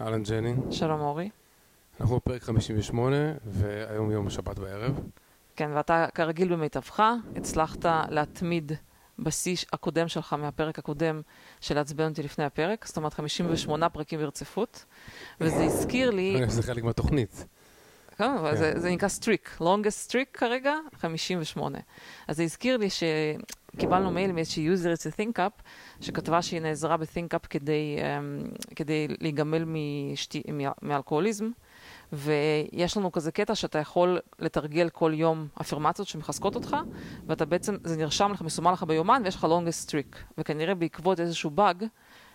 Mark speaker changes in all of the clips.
Speaker 1: אהלן ג'ני.
Speaker 2: שלום אורי.
Speaker 1: אנחנו בפרק 58, והיום יום שבת בערב.
Speaker 2: כן, ואתה כרגיל במיטבך, הצלחת להתמיד בשיא הקודם שלך מהפרק הקודם של לעצבן אותי לפני הפרק, זאת אומרת 58 פרקים ברציפות, וזה הזכיר לי...
Speaker 1: זה חלק מהתוכנית.
Speaker 2: כן, אבל זה, נקרא streak, longest streak כרגע, 58. אז זה הזכיר לי שקיבלנו מייל מאיזושהי user to ThinkUp, שכתבה שהיא נעזרה ב-ThinkUp כדי, um, כדי להיגמל משתי, מאלכוהוליזם, ויש לנו כזה קטע שאתה יכול לתרגל כל יום אפירמציות שמחזקות אותך, ואתה בעצם, זה נרשם לך, מסומן לך ביומן, ויש לך longest streak. וכנראה בעקבות איזשהו באג,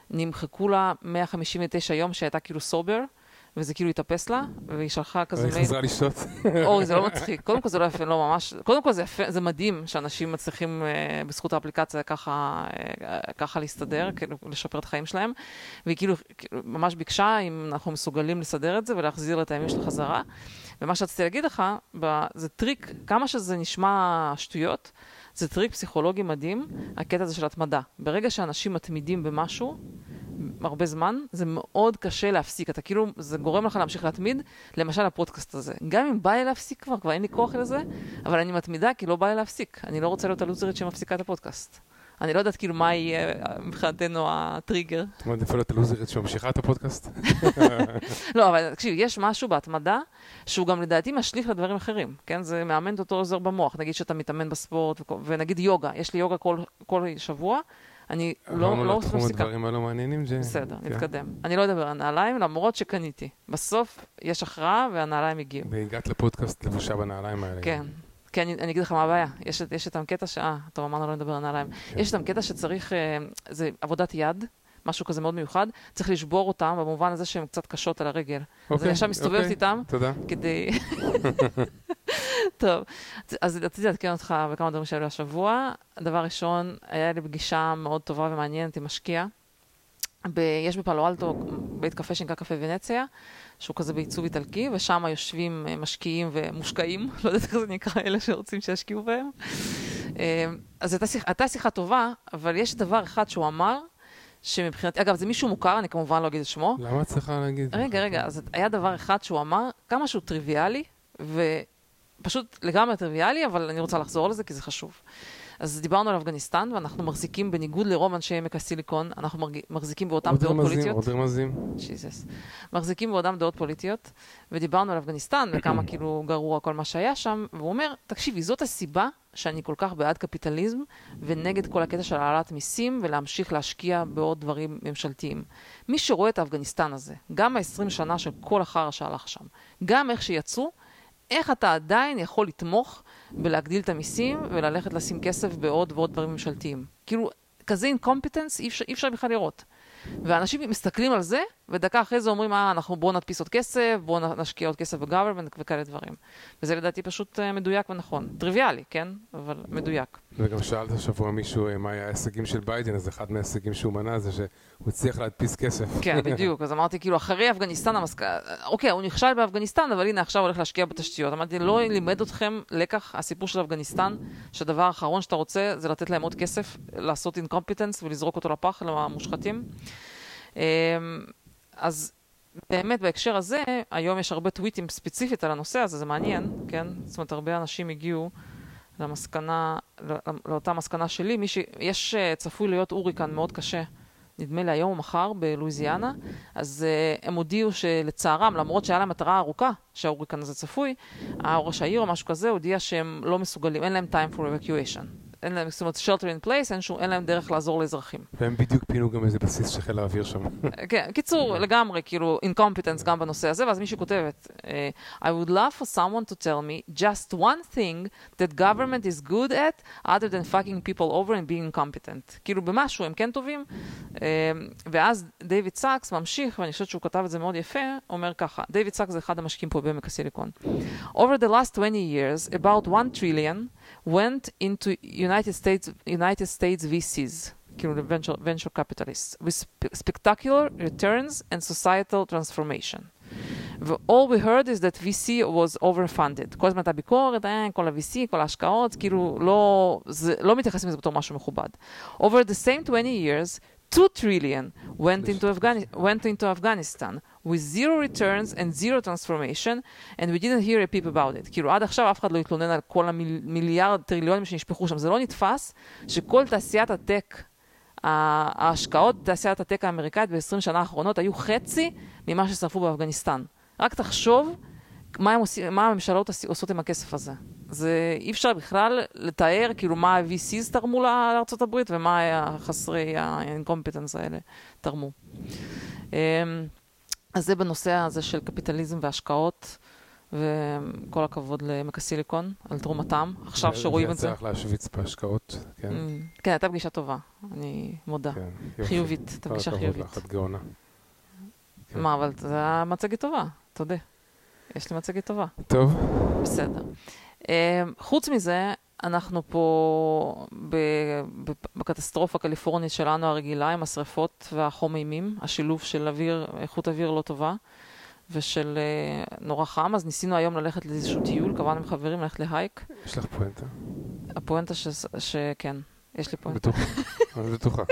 Speaker 2: נמחקו לה 159 יום שהייתה כאילו סובר, וזה כאילו התאפס לה, והיא שלחה כזה
Speaker 1: מייל. היא חזרה לשתות.
Speaker 2: אורי, זה לא מצחיק. קודם כל זה לא יפה, לא ממש. קודם כל זה יפה, זה מדהים שאנשים מצליחים אה, בזכות האפליקציה ככה, אה, ככה להסתדר, כאילו, לשפר את החיים שלהם. והיא כאילו, כאילו ממש ביקשה אם אנחנו מסוגלים לסדר את זה ולהחזיר את הימים של חזרה. ומה שרציתי להגיד לך, זה streak, כמה שזה נשמע שטויות, זה טריק פסיכולוגי מדהים, הקטע הזה של התמדה. ברגע שאנשים מתמידים במשהו, הרבה זמן, זה מאוד קשה להפסיק. אתה כאילו, זה גורם לך להמשיך להתמיד. למשל הפודקאסט הזה. גם אם בא לי להפסיק כבר, כבר אין לי כוח לזה, אבל אני מתמידה כי לא בא לי להפסיק. אני לא רוצה להיות הלוזרית שמפסיקה את הפודקאסט. אני לא יודעת כאילו מה יהיה מבחינתנו הטריגר.
Speaker 1: זאת אומרת, איפה להיות הלוזרית שממשיכה את הפודקאסט?
Speaker 2: לא, אבל תקשיב, יש משהו בהתמדה שהוא גם לדעתי משליך לדברים אחרים, כן? זה מאמן את אותו עוזר במוח. נגיד שאתה מתאמן בספורט, ונגיד יוגה, יש לי יוגה כל, כל שבוע. אני לא, לא
Speaker 1: מפסיקה. עברנו לתחום הדברים האלו מעניינים, ג'י.
Speaker 2: בסדר, כן. נתקדם. אני לא אדבר על נעליים, למרות שקניתי. בסוף יש הכרעה והנעליים הגיעו.
Speaker 1: והגעת לפודקאסט לבושה בנעליים האלה.
Speaker 2: כן. כן, אני, אני אגיד לך מה הבעיה. יש, יש איתם קטע ש... אה, טוב, אמרנו לא נדבר על נעליים. כן. יש איתם קטע שצריך, אה, זה עבודת יד, משהו כזה מאוד מיוחד, צריך לשבור אותם במובן הזה שהן קצת קשות על הרגל. אוקיי, אז אני עכשיו מסתובבת אוקיי, איתם.
Speaker 1: תודה.
Speaker 2: כדי... טוב, אז רציתי לעדכן אותך בכמה דברים שהיו השבוע. דבר ראשון, היה לי פגישה מאוד טובה ומעניינת עם משקיע. ב, יש בפעלו אלטו בית קפה שנקרא קפה ונציה, שהוא כזה בעיצוב איטלקי, ושם יושבים אה, משקיעים ומושקעים, לא יודעת איך זה נקרא, אלה שרוצים שישקיעו בהם. אה, אז הייתה הייתה שיחה טובה, אבל יש דבר אחד שהוא אמר, שמבחינתי, אגב, זה מישהו מוכר, אני כמובן לא אגיד את שמו.
Speaker 1: למה צריכה להגיד?
Speaker 2: רגע, רגע, אז היה דבר אחד שהוא אמר, כמה שהוא טריוויאלי, ופשוט לגמרי טריוויאלי, אבל אני רוצה לחזור לזה כי זה חשוב. אז דיברנו על אפגניסטן, ואנחנו מחזיקים, בניגוד לרוב אנשי עמק הסיליקון, אנחנו מרג... מחזיקים באותם דעות
Speaker 1: מזים,
Speaker 2: פוליטיות.
Speaker 1: עוד רמזים.
Speaker 2: שיזס. מחזיקים באותם דעות פוליטיות, ודיברנו על אפגניסטן, וכמה כאילו גרוע כל מה שהיה שם, והוא אומר, תקשיבי, זאת הסיבה שאני כל כך בעד קפיטליזם, ונגד כל הקטע של העלאת מיסים, ולהמשיך להשקיע בעוד דברים ממשלתיים. מי שרואה את אפגניסטן הזה, גם ה-20 שנה של כל החרא שהלך שם, גם איך שיצאו, איך אתה עדיין יכול לתמוך בלהגדיל את המיסים וללכת לשים כסף בעוד ועוד דברים ממשלתיים. כאילו, כזה incompetence אי אפשר, אי אפשר בכלל לראות. ואנשים מסתכלים על זה, ודקה אחרי זה אומרים, אה, אנחנו בואו נדפיס עוד כסף, בואו נשקיע עוד כסף ב government וכאלה דברים. וזה לדעתי פשוט אה, מדויק ונכון. טריוויאלי, כן? אבל מדויק.
Speaker 1: וגם שאלת השבוע מישהו אה, מה היה ההישגים של ביידן, אז אחד מההישגים שהוא מנה זה שהוא הצליח להדפיס כסף.
Speaker 2: כן, בדיוק. אז אמרתי, כאילו, אחרי אפגניסטן, המסק... אוקיי, הוא נכשל באפגניסטן, אבל הנה, עכשיו הולך להשקיע בתשתיות. אמרתי, לא לימד אתכם לקח, הסיפור של אפגניסטן, שהדבר האחרון שאתה רוצה זה לתת להם עוד כסף, לעשות incompetence ולזרוק אותו לפח למושחתים. אמ, אז באמת בהקשר הזה, היום יש הרבה טוויטים ספציפית על הנושא הזה, זה מעניין, כן? זאת אומרת, הרבה אנשים הגיעו למסקנה, לא, לאותה מסקנה שלי. ש... יש, אה, צפוי להיות הוריקן מאוד קשה, נדמה לי היום או מחר בלואיזיאנה, אז uh, הם הודיעו שלצערם, למרות שהיה להם מטרה ארוכה שההוריקן הזה צפוי, ראש העיר או משהו כזה הודיע שהם לא מסוגלים, אין להם time for evacuation. אין להם, זאת אומרת, shelter in place, אין, שום, אין להם דרך לעזור לאזרחים.
Speaker 1: והם בדיוק פינו גם איזה בסיס של חיל האוויר שם.
Speaker 2: כן, קיצור, לגמרי, כאילו, incompetence גם בנושא הזה, ואז מישהי כותבת, I would love for someone to tell me just one thing that government is good at, other than fucking people over and being incompetent. כאילו, במשהו הם כן טובים, ואז דיוויד סאקס ממשיך, ואני חושבת שהוא כתב את זה מאוד יפה, אומר ככה, דיוויד סאקס זה אחד המשקיעים פה בעמק הסיליקון. Over the last 20 years, about 1 trillion went into United States, United States VCs, כאילו venture, venture capitalists, with spectacular returns and societal transformation. ו-all we heard is that VC was overfunded. כל הזמן הייתה ביקורת, אה, כל ה-VC, כל ההשקעות, כאילו לא, זה, לא מתייחסים לזה בתור משהו מכובד. Over the same 20 years, 2 trillion went into, Afghani- went into Afghanistan With zero returns and zero transformation, and we didn't hear a peep about it. כאילו, עד עכשיו אף אחד לא התלונן על כל המיליארד, טריליונים שנשפכו שם. זה לא נתפס שכל תעשיית הטק, ההשקעות בתעשיית הטק האמריקאית ב-20 שנה האחרונות היו חצי ממה ששרפו באפגניסטן. רק תחשוב מה, עושים, מה הממשלות עוש- עושות עם הכסף הזה. זה אי אפשר בכלל לתאר כאילו מה ה-VCs תרמו לארה"ב ומה החסרי ה-incompetence האלה תרמו. אז זה בנושא הזה של קפיטליזם והשקעות, וכל הכבוד לעמק הסיליקון על תרומתם. עכשיו שרואים את זה.
Speaker 1: ויצא לך להשוויץ בהשקעות, כן.
Speaker 2: אמ, כן, הייתה פגישה טובה, אני מודה.
Speaker 1: כן.
Speaker 2: חיובית, הייתה
Speaker 1: כל
Speaker 2: פגישה
Speaker 1: הכבוד
Speaker 2: חיובית.
Speaker 1: לך, את גאונה. כן.
Speaker 2: מה, אבל זו מצגת טובה, תודה. יש לי מצגת טובה.
Speaker 1: טוב,
Speaker 2: בסדר. Um, חוץ מזה, אנחנו פה בקטסטרופה הקליפורנית שלנו הרגילה עם השריפות והחום אימים, השילוב של אוויר, איכות אוויר לא טובה ושל uh, נורא חם, אז ניסינו היום ללכת לאיזשהו טיול, קבענו עם חברים ללכת להייק.
Speaker 1: יש לך פואנטה?
Speaker 2: הפואנטה ש... שכן, יש לי פואנטה.
Speaker 1: בטוחה. אני בטוחה.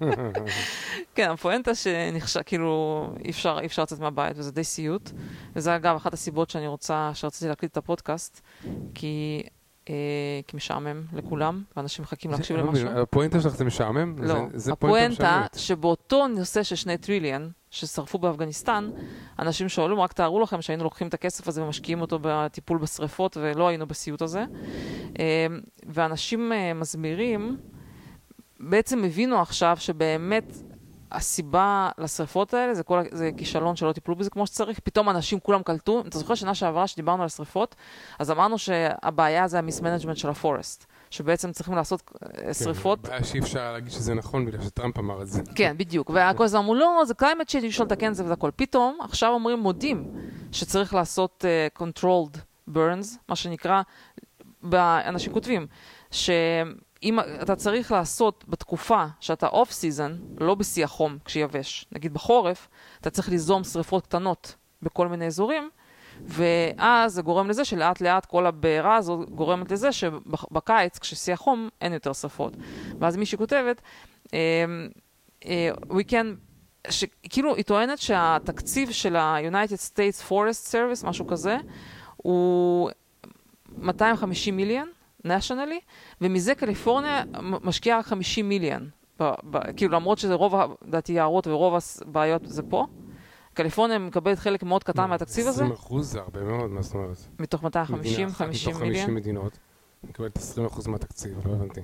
Speaker 2: כן, הפואנטה שנחשב, כאילו, אי אפשר, אי אפשר לצאת מהבית, וזה די סיוט. וזה אגב אחת הסיבות שאני רוצה, שרציתי להקליט את הפודקאסט, כי, אה, כי משעמם לכולם, ואנשים מחכים להקשיב
Speaker 1: לא
Speaker 2: למשהו.
Speaker 1: הפואנטה שלך זה משעמם?
Speaker 2: לא,
Speaker 1: זה- זה פואנטה
Speaker 2: הפואנטה. שבאותו נושא של שני trillion, ששרפו באפגניסטן, אנשים שואלים, רק תארו לכם שהיינו לוקחים את הכסף הזה ומשקיעים אותו בטיפול בשריפות, ולא היינו בסיוט הזה. אה, ואנשים אה, מסבירים, בעצם הבינו עכשיו שבאמת הסיבה לשריפות האלה זה, כל, זה כישלון שלא טיפלו בזה כמו שצריך. פתאום אנשים כולם קלטו, אתה זוכר שנה שעברה שדיברנו על שריפות? אז אמרנו שהבעיה זה ה mismanagement של ה forest, שבעצם צריכים לעשות אה, שריפות.
Speaker 1: כן, הבעיה שאי אפשר להגיד שזה נכון בגלל שטראמפ אמר את זה.
Speaker 2: כן, בדיוק. וכל הזמן אמרו, לא, זה climate change, אי אפשר לתקן את זה וזה הכל. פתאום, עכשיו אומרים, מודים שצריך לעשות uh, controlled burns, מה שנקרא, אנשים כותבים, שאם אתה צריך לעשות בתקופה שאתה off season, לא בשיא החום, כשיבש, נגיד בחורף, אתה צריך ליזום שריפות קטנות בכל מיני אזורים, ואז זה גורם לזה שלאט לאט כל הבעירה הזו גורמת לזה שבקיץ, כששיא החום, אין יותר שריפות. ואז מישהי כותבת, אמ, אה, we can, שכאילו היא טוענת שהתקציב של ה-United States Forest Service, משהו כזה, הוא 250 מיליון, nationally, ומזה קליפורניה משקיעה רק 50 מיליון. ב- ב- כאילו למרות שזה רוב, לדעתי, יערות ורוב הבעיות זה פה. קליפורניה מקבלת חלק מאוד קטן מהתקציב הזה,
Speaker 1: 20 אחוז זה הרבה מאוד, מה זאת אומרת?
Speaker 2: מתוך 250,
Speaker 1: מדינה אחת
Speaker 2: 50
Speaker 1: מתוך 50
Speaker 2: מיליון.
Speaker 1: מדינות. מקבלת 20 אחוז מהתקציב, לא הבנתי.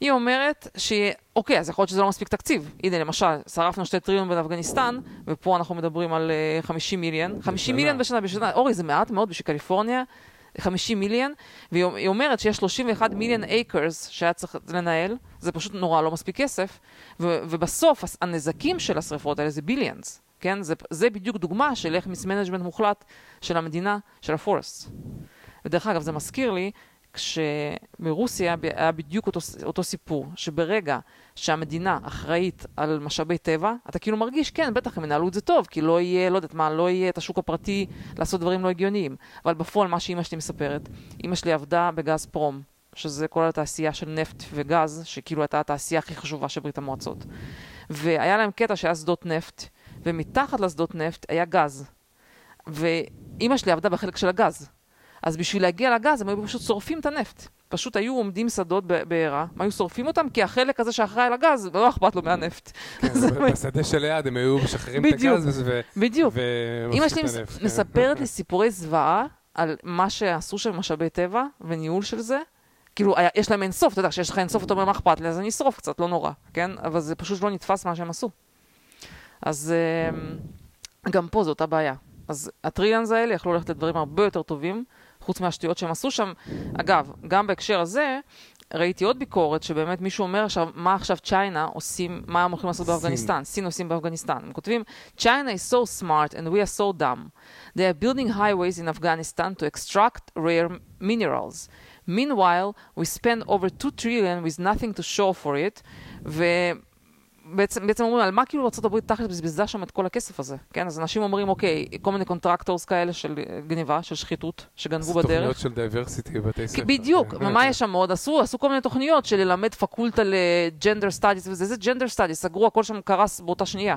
Speaker 2: היא אומרת שאוקיי, אז יכול להיות שזה לא מספיק תקציב. הנה, למשל, שרפנו שתי טריליון באפגניסטן, ופה אנחנו מדברים על אה, 50 מיליון. 50 מיליון בשנה, בשנה. אורי, זה מעט מאוד בשביל קליפורניה, 50 מיליון, והיא היא אומרת שיש 31 מיליון acres שהיה צריך לנהל, זה פשוט נורא לא מספיק כסף, ו- ובסוף הנזקים של השרפות האלה זה billions. כן? זה, זה בדיוק דוגמה של איך mismanagement מוחלט של המדינה, של הפורסט. ודרך אגב, זה מזכיר לי, כשברוסיה היה בדיוק אותו, אותו סיפור, שברגע שהמדינה אחראית על משאבי טבע, אתה כאילו מרגיש, כן, בטח הם ינהלו את זה טוב, כי לא יהיה, לא יודעת מה, לא יהיה את השוק הפרטי לעשות דברים לא הגיוניים. אבל בפועל, מה שאימא שלי מספרת, אימא שלי עבדה בגז פרום, שזה כל התעשייה של נפט וגז, שכאילו הייתה התעשייה הכי חשובה של ברית המועצות. והיה להם קטע שהיה שדות נפט, ומתחת לשדות נפט היה גז. ואימא שלי עבדה בחלק של הגז. אז בשביל להגיע לגז הם היו פשוט שורפים את הנפט. פשוט היו עומדים שדות בבעירה, הם היו שורפים אותם כי החלק הזה שאחראי על הגז, לא אכפת לו מהנפט.
Speaker 1: כן, בשדה שליד הם היו משחררים את. הגז ו-
Speaker 2: בדיוק. אמא שלי
Speaker 1: כן.
Speaker 2: מספרת לי סיפורי זוועה על מה שעשו שם משאבי טבע וניהול של זה. כאילו, היה- יש להם אינסוף, אתה יודע, כשיש לך אינסוף, אתה אומר, מה אכפת לי? אז אני אשרוף קצת, לא נורא, כן? אבל זה פשוט לא נתפס מה שהם עשו. אז אמ, גם פה זו אותה בעיה. אז הטריליאנס האלה יכלו ללכת לדברים הרבה יותר טובים, חוץ מהשטויות שהם עשו שם. אגב, גם בהקשר הזה, ראיתי עוד ביקורת שבאמת מישהו אומר עכשיו, מה עכשיו צ'יינה עושים, מה הם הולכים לעשות
Speaker 1: סין.
Speaker 2: באפגניסטן, סין עושים באפגניסטן. הם כותבים, China is so smart and we are so dumb. They are building highways in Afghanistan to extract rare minerals. Meanwhile, we spend over 2 trillion with nothing to show for it, בעצם, בעצם אומרים, על מה כאילו ארה"ב תכל'ס בזבזה שם את כל הכסף הזה, כן? אז אנשים אומרים, אוקיי, כל מיני contractors כאלה של אה, גניבה, של שחיתות, שגנבו
Speaker 1: זה תוכניות
Speaker 2: בדרך.
Speaker 1: של diversity בבתי ספר.
Speaker 2: בדיוק,
Speaker 1: כן.
Speaker 2: ומה יש שם עוד? עשו, עשו כל מיני תוכניות של ללמד פקולטה ל gender studies וזה, זה gender studies, סגרו, הכל שם קרס באותה שנייה.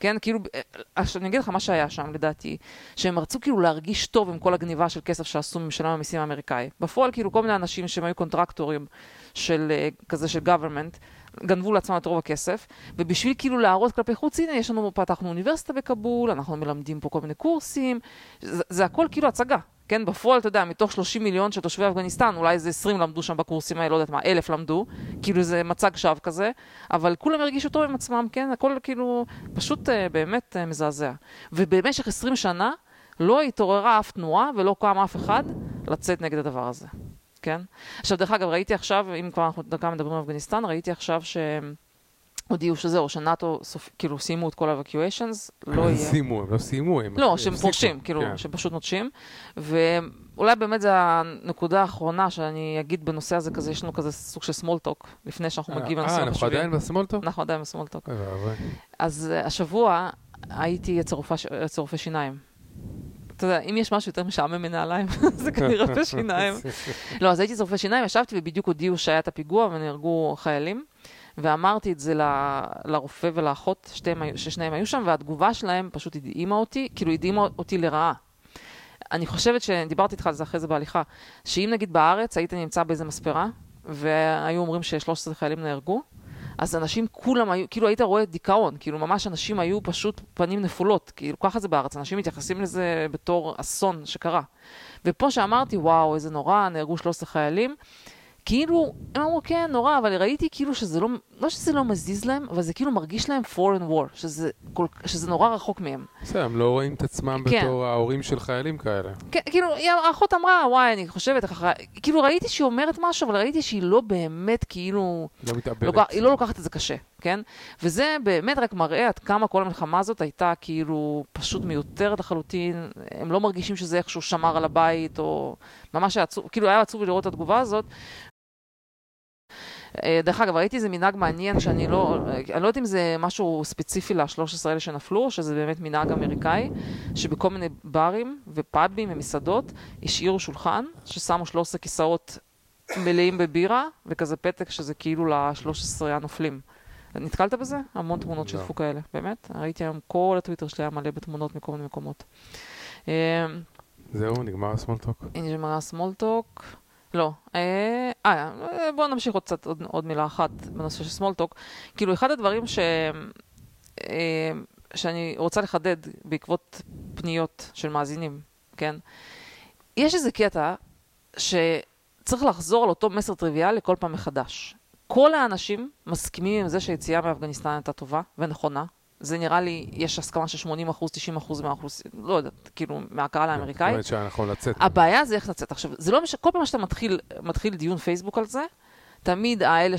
Speaker 2: כן, כאילו, אה, עכשיו אני אגיד לך מה שהיה שם לדעתי, שהם רצו כאילו להרגיש טוב עם כל הגניבה של כסף שעשו ממשלם המיסים האמריקאי. בפועל כאילו כל מיני אנשים שהם היו קונטרקטורים של אה, כזה של government, גנבו לעצמם את רוב הכסף, ובשביל כאילו להראות כלפי חוץ, הנה, יש לנו, פתחנו אוניברסיטה בכבול, אנחנו מלמדים פה כל מיני קורסים, זה, זה הכל כאילו הצגה. כן, בפועל, אתה יודע, מתוך 30 מיליון של תושבי אפגניסטן, אולי איזה 20 למדו שם בקורסים האלה, לא יודעת מה, אלף למדו, כאילו זה מצג שווא כזה, אבל כולם הרגישו טוב עם עצמם, כן, הכל כאילו פשוט אה, באמת אה, מזעזע. ובמשך 20 שנה לא התעוררה אף תנועה ולא קם אף אחד לצאת נגד הדבר הזה, כן? עכשיו, דרך אגב, ראיתי עכשיו, אם כבר אנחנו דקה מדברים על אפגניסטן, ראיתי עכשיו שהם הודיעו שזהו, שנאטו סופ... כאילו סיימו את כל ה-evacuations, לא יהיה...
Speaker 1: סיימו, הם לא סיימו. הם
Speaker 2: לא, שהם. פורשים, כאילו,
Speaker 1: כן.
Speaker 2: שהם פשוט נוטשים. ואולי באמת זו הנקודה האחרונה שאני אגיד בנושא הזה, כזה, יש לנו כזה סוג של small talk, לפני שאנחנו מגיעים
Speaker 1: אה,
Speaker 2: לנושא
Speaker 1: אנחנו עדיין ב small talk?
Speaker 2: אנחנו עדיין ב small talk.
Speaker 1: אוי ואבוי.
Speaker 2: אז אה, השבוע הייתי אצל רופא ש- אצל רופא שיניים. אתה יודע, אם יש משהו יותר משעמם מנעליים, זה כנראה רופא שיניים. לא, אז הייתי אצל רופא שיניים, ישבתי ובדיוק הודיעו שהיה את הפיגוע ונהרגו חיילים. ואמרתי את זה ל- לרופא ולאחות, שתיהם ששניהם היו שם, והתגובה שלהם פשוט הדהימה אותי, כאילו הדהימה אותי לרעה. אני חושבת שדיברתי איתך על זה אחרי זה בהליכה, שאם נגיד בארץ היית נמצא באיזה מספרה, והיו אומרים ש-13 חיילים נהרגו, אז אנשים כולם היו, כאילו היית רואה דיכאון, כאילו ממש אנשים היו פשוט פנים נפולות, כאילו ככה זה בארץ, אנשים מתייחסים לזה בתור אסון שקרה. ופה שאמרתי, וואו, איזה נורא, נהרגו 13 חיילים, כאילו, הם אמרו, כן, נורא, אבל ראיתי כאילו שזה לא, לא שזה לא מזיז להם, אבל זה כאילו מרגיש להם foreign war, שזה, כל, שזה נורא רחוק מהם.
Speaker 1: בסדר, הם לא רואים את עצמם
Speaker 2: כן.
Speaker 1: בתור ההורים של חיילים כאלה.
Speaker 2: כן, כאילו, האחות אמרה, וואי, אני חושבת ככה, כאילו ראיתי שהיא אומרת משהו, אבל ראיתי שהיא לא באמת כאילו,
Speaker 1: לא מתאבדת.
Speaker 2: לוקח, היא לא לוקחת את זה קשה, כן? וזה באמת רק מראה עד כמה כל המלחמה הזאת הייתה כאילו פשוט מיותרת לחלוטין, הם לא מרגישים שזה איכשהו שמר על הבית, או ממש היה עצוב, כאילו היה עצוב לראות את התגובה הזאת. אה, דרך אגב, ראיתי איזה מנהג מעניין שאני לא, אני לא יודעת אם זה משהו ספציפי ל-13 האלה שנפלו, או שזה באמת מנהג אמריקאי, שבכל מיני ברים ופאבים ומסעדות השאירו שולחן, ששמו 13 כיסאות מלאים בבירה, וכזה פתק שזה כאילו ל-13 הנופלים. נתקלת בזה? המון תמונות
Speaker 1: לא.
Speaker 2: שיתפו כאלה, באמת. ראיתי היום, כל הטוויטר שלי היה מלא בתמונות מכל מיני מקומות. אה,
Speaker 1: זהו, נגמר הסמולטוק.
Speaker 2: הנה נגמרה סמולטוק. לא. אה, אה, בואו נמשיך עוד קצת, עוד, עוד מילה אחת בנושא של סמולטוק. כאילו, אחד הדברים ש... אה, שאני רוצה לחדד בעקבות פניות של מאזינים, כן? יש איזה קטע שצריך לחזור על אותו מסר טריוויאלי כל פעם מחדש. כל האנשים מסכימים עם זה שהיציאה מאפגניסטן הייתה טובה ונכונה. זה נראה לי, יש הסכמה של 80 אחוז, 90 אחוז מהאוכלוסייה, לא יודעת, כאילו, מהקהל האמריקאי.
Speaker 1: זאת אומרת שהיה נכון לצאת.
Speaker 2: הבעיה זה איך לצאת. עכשיו, זה לא משנה, כל פעם שאתה מתחיל, מתחיל דיון פייסבוק על זה, תמיד האלה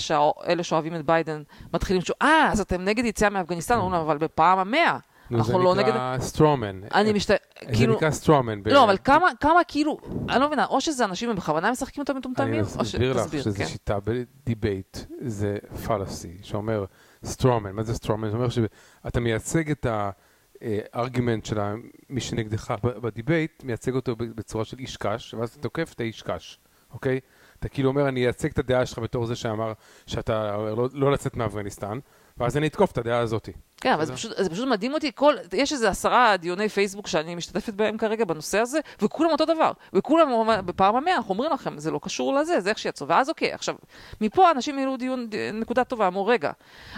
Speaker 2: שאוהבים את ביידן מתחילים לשאול, אה, אז אתם נגד יציאה מאפגניסטן? אומרים אבל בפעם המאה.
Speaker 1: נו, זה
Speaker 2: אנחנו לא נגד...
Speaker 1: נקרא strawman.
Speaker 2: אני משת...
Speaker 1: זה
Speaker 2: כאילו...
Speaker 1: נקרא strawman.
Speaker 2: לא, אבל כמה, כמה כאילו, אני לא מבינה, או שזה אנשים הם בכוונה משחקים אותם מטומטמים,
Speaker 1: אני
Speaker 2: או ש...
Speaker 1: אסביר לך שזו
Speaker 2: כן.
Speaker 1: שיטה ב debate, זה fallacy, שאומר strawman, מה זה strawman? זה אומר שאתה מייצג את ה argument של מי שנגדך ב debate, מייצג אותו בצורה של איש קש, ואז אתה תוקף את האיש קש, אוקיי? אתה כאילו אומר, אני אייצג את הדעה שלך בתור זה שאמר שאתה לא- לא לצאת מאפגניסטן, ואז אני אתקוף את הדעה הזאת.
Speaker 2: כן, אבל זה? פשוט, זה פשוט מדהים אותי, כל, יש איזה עשרה דיוני פייסבוק שאני משתתפת בהם כרגע בנושא הזה, וכולם אותו דבר. וכולם, בפעם המאה, אנחנו אומרים לכם, זה לא קשור לזה, זה איך שיצאו. ואז אוקיי, עכשיו, מפה אנשים העלו דיון, נקודה טובה, אמרו, רגע,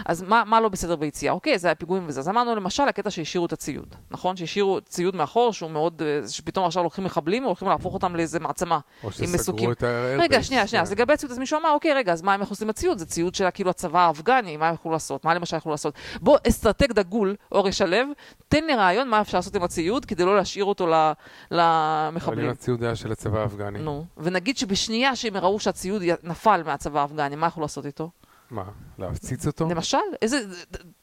Speaker 2: אז מה, מה לא בסדר ביציאה? אוקיי, זה היה פיגועים וזה. אז אמרנו למשל, הקטע שהשאירו את הציוד, נכון? שהשאירו ציוד מאחור, שהוא מאוד, אה, שפתאום עכשיו לוקחים מחבלים, והולכים להפוך אותם לאיזה מעצמה.
Speaker 1: או שסגרו. את ה...
Speaker 2: רגע, שנייה, שנייה, אז לגבי הציוד, אז מישהו אמר, אוקיי, רגע, אז מה הם עושים בציוד? זה ציוד של כאילו הצבא האפגני, מה הם יכלו לעשות? מה למשל יכלו לעשות? בוא, אסטרטג דגול, אורי שלו, תן לי רעיון מה אפשר לעשות עם הציוד כדי לא להשאיר אותו ל-
Speaker 1: אבל אם
Speaker 2: למחבלים.
Speaker 1: הציוד היה של הצבא האפגני.
Speaker 2: נו, ונגיד שבשנייה שהם ראו שהציוד נפל מהצבא האפגני, מה יכלו לעשות איתו?
Speaker 1: מה, להפציץ אותו?
Speaker 2: למשל, איזה,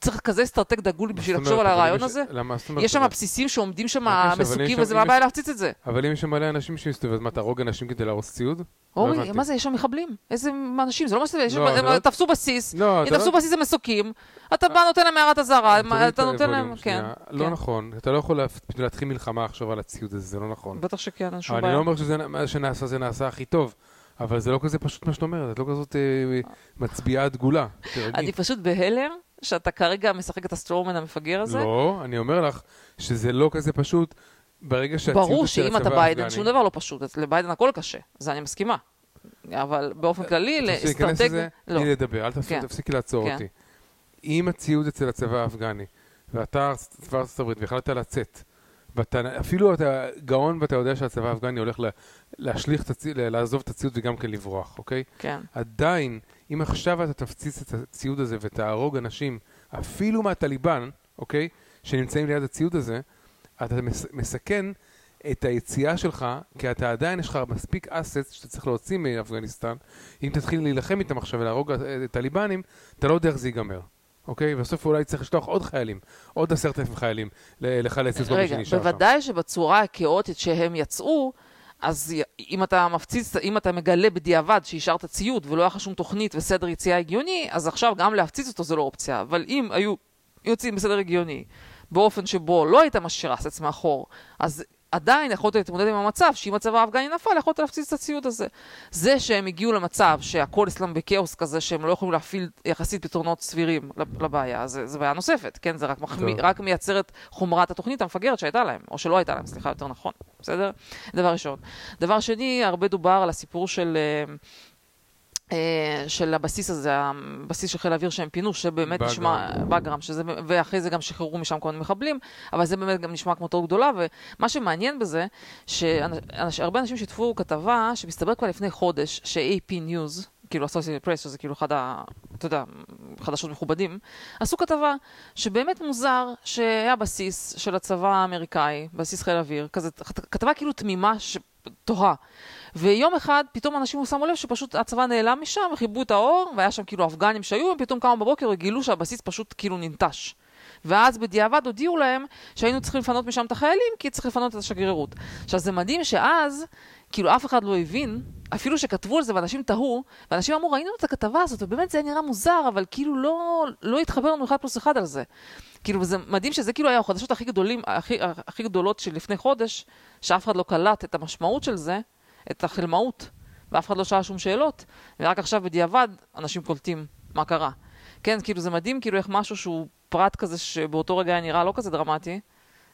Speaker 2: צריך כזה אסטרטג דגול בשביל לחשוב על הרעיון הזה?
Speaker 1: למה, זאת אומרת,
Speaker 2: יש שם בסיסים שעומדים שם מסוקים, וזה מה הבעיה להפציץ את זה?
Speaker 1: אבל אם יש שם מלא אנשים שמסתובבים, אז מה, תהרוג אנשים כדי להרוס ציוד?
Speaker 2: אורי,
Speaker 1: הבנתי.
Speaker 2: מה זה, יש שם מחבלים? איזה אנשים? זה לא מסתובב,
Speaker 1: לא, זה
Speaker 2: הם
Speaker 1: לא-
Speaker 2: תפסו בסיס,
Speaker 1: לא, אתה
Speaker 2: תפסו
Speaker 1: לא...
Speaker 2: בסיס הם מסוקים, אתה בא נותן להם הערת אזהרה, אתה נותן להם. כן.
Speaker 1: לא
Speaker 2: כן.
Speaker 1: נכון, אתה לא יכול להתחיל מלחמה עכשיו על הציוד הזה, זה לא נכון.
Speaker 2: בטח שכן, אין שום
Speaker 1: אני
Speaker 2: בעיה.
Speaker 1: לא אומר שמה שנעשה זה נעשה הכי טוב, אבל זה לא כזה פשוט מה שאת אומרת, את לא כזאת אה, מצביעה דגולה.
Speaker 2: אני פשוט בהלם שאתה כרגע משחק את ה strawman המפגר הזה.
Speaker 1: לא, אני אומר לך שזה לא כזה פשוט ברגע שהציוד
Speaker 2: ברור שאם אתה ביידן, שום דבר לא פשוט, לביידן הכל קשה, זה אני מסכימה. אבל באופן כללי,
Speaker 1: אתה רוצה להיכנס
Speaker 2: לאסטרטג...
Speaker 1: לזה?
Speaker 2: לא.
Speaker 1: תני לי לדבר, אל
Speaker 2: כן.
Speaker 1: תפסיקי לעצור
Speaker 2: כן.
Speaker 1: אותי. אם הציוד אצל הצבא האפגני, ואתה צבא ארצות הברית, והחלטת לצאת, ואתה אפילו אתה גאון ואתה יודע שהצבא האפגני הולך לה- להשליך את הציוד, לעזוב את הציוד וגם כן לברוח, אוקיי?
Speaker 2: כן.
Speaker 1: עדיין, אם עכשיו אתה תפציץ את הציוד הזה ותהרוג אנשים, אפילו מהטליבן, אוקיי? שנמצאים ליד הציוד הזה, אתה מס- מסכן את היציאה שלך, כי אתה עדיין, יש לך מספיק אסט שאתה צריך להוציא מאפגניסטן. אם תתחיל להילחם איתם עכשיו ולהרוג אה, טליבנים, אתה לא יודע איך זה ייגמר. אוקיי? בסוף אולי צריך לשלוח עוד חיילים, עוד עשרת אלפים חיילים, לחלץ את כל מי
Speaker 2: רגע,
Speaker 1: שנשאר שם.
Speaker 2: בוודאי שבצורה הכאוטית שהם יצאו, אז אם אתה מפציץ, אם אתה מגלה בדיעבד שהשארת ציוד ולא היה לך שום תוכנית וסדר יציאה הגיוני, אז עכשיו גם להפציץ אותו זה לא אופציה. אבל אם היו יוצאים בסדר הגיוני, באופן שבו לא היית משאיר אסץ מאחור, אז עדיין יכולת להתמודד עם המצב שאם הצבא האפגני נפל, יכולת להפציץ את הציוד הזה. זה שהם הגיעו למצב שהכל אצלם בכאוס כזה, שהם לא יכולים להפעיל יחסית פתרונות סבירים לב- לבעיה, זה, זה בעיה נוספת, כן? זה רק, מחמיא,
Speaker 1: טוב.
Speaker 2: רק מייצר את חומרת התוכנית המפגרת שהייתה להם, או שלא הייתה להם, סליחה, יותר נכון, בסדר? דבר ראשון. דבר שני, הרבה דובר על הסיפור של... אה, של הבסיס הזה, הבסיס של חיל האוויר שהם פינו, שבאמת
Speaker 1: באגרם.
Speaker 2: נשמע, באגרם, שזה, ואחרי זה גם שחררו משם כל מיני מחבלים, אבל זה באמת גם נשמע כמו טעות גדולה, ומה שמעניין בזה, שהרבה אנשים שיתפו כתבה שמסתבר כבר לפני חודש, ש-AP News, כאילו Associated Press, שזה כאילו אחד ה... אתה יודע, חדשות מכובדים, עשו כתבה שבאמת מוזר שהיה בסיס של הצבא האמריקאי, בסיס חיל האוויר, כזה, כתבה כאילו תמימה, ש... תוהה. ויום אחד פתאום אנשים שמו לב שפשוט הצבא נעלם משם וכיבו את האור, והיה שם כאילו אפגנים שהיו, הם פתאום קמו בבוקר וגילו שהבסיס פשוט כאילו ננטש. ואז בדיעבד הודיעו להם שהיינו צריכים לפנות משם את החיילים, כי צריך לפנות את השגרירות. עכשיו זה מדהים שאז, כאילו אף אחד לא הבין, אפילו שכתבו על זה ואנשים תהו, ואנשים אמרו, ראינו את הכתבה הזאת, ובאמת זה היה נראה מוזר, אבל כאילו לא, לא התחבר לנו אחד פלוס אחד על זה. כאילו, זה מדהים שזה כאילו היה החדשות הכי גדולים, הכי, הכי גדולות של לפני חודש, שאף אחד לא קלט את המשמעות של זה, את החלמאות, ואף אחד לא שאל שום שאלות, ורק עכשיו בדיעבד אנשים קולטים מה קרה. כן, כאילו זה מדהים, כאילו איך משהו שהוא פרט כזה שבאותו רגע היה נראה לא כזה דרמטי,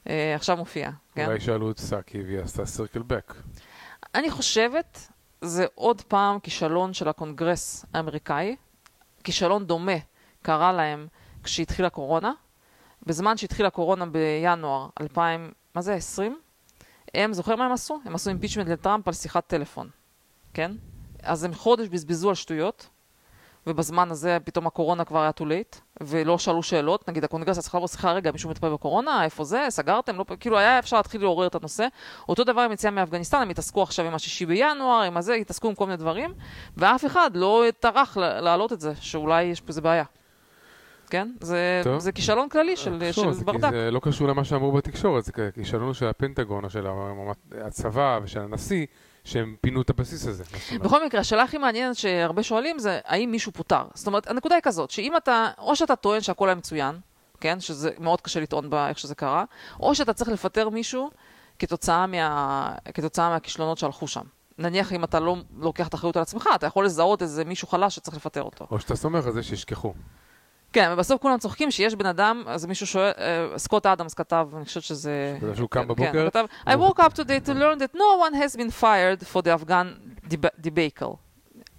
Speaker 2: אה, עכשיו מופיע, כן?
Speaker 1: אולי שאלו את סאקי והיא עשתה circle back.
Speaker 2: אני חושבת, זה עוד פעם כישלון של הקונגרס האמריקאי. כישלון דומה קרה להם כשהתחילה הקורונה. בזמן שהתחילה הקורונה בינואר 2000, מה זה, 20? הם, זוכר מה הם עשו? הם עשו impeachment לטראמפ על שיחת טלפון, כן? אז הם חודש בזבזו על שטויות, ובזמן הזה פתאום הקורונה כבר היה too late, ולא שאלו שאלות, נגיד הקונגרס היה צריך לעבור שיחה, רגע, מישהו מטפל בקורונה, איפה זה, סגרתם, לא, כאילו היה אפשר להתחיל לעורר את הנושא. אותו דבר עם יציאה מאפגניסטן, הם התעסקו עכשיו עם השישי בינואר, עם הזה, התעסקו עם כל מיני דברים, ואף אחד לא טרח לה- להעלות את זה, שאולי יש פה איזה בעיה. כן? זה,
Speaker 1: טוב.
Speaker 2: זה כישלון כללי של,
Speaker 1: תחשוב,
Speaker 2: של
Speaker 1: זה כי
Speaker 2: ברדק.
Speaker 1: זה לא קשור למה שאמרו בתקשורת, זה כישלון של הפנטגון, או של הצבא ושל הנשיא, שהם פינו את הבסיס הזה.
Speaker 2: בכל מקרה, השאלה הכי מעניינת שהרבה שואלים זה, האם מישהו פוטר? זאת אומרת, הנקודה היא כזאת, שאם אתה, או שאתה טוען שהכל היה מצוין, כן? שזה מאוד קשה לטעון באיך שזה קרה, או שאתה צריך לפטר מישהו כתוצאה, מה, כתוצאה מהכישלונות שהלכו שם. נניח אם אתה לא לוקח את האחריות על עצמך, אתה יכול לזהות איזה מישהו חלש שצריך לפטר אותו.
Speaker 1: או שאתה סומך על זה שישכחו.
Speaker 2: כן, ובסוף כולם צוחקים שיש בן אדם, אז מישהו שואל, אה, סקוט אדמס כתב, אני חושבת שזה...
Speaker 1: שהוא קם
Speaker 2: כן,
Speaker 1: בבוקר,
Speaker 2: I woke up today to learn that no one has been fired for the Afghan deb- debacle.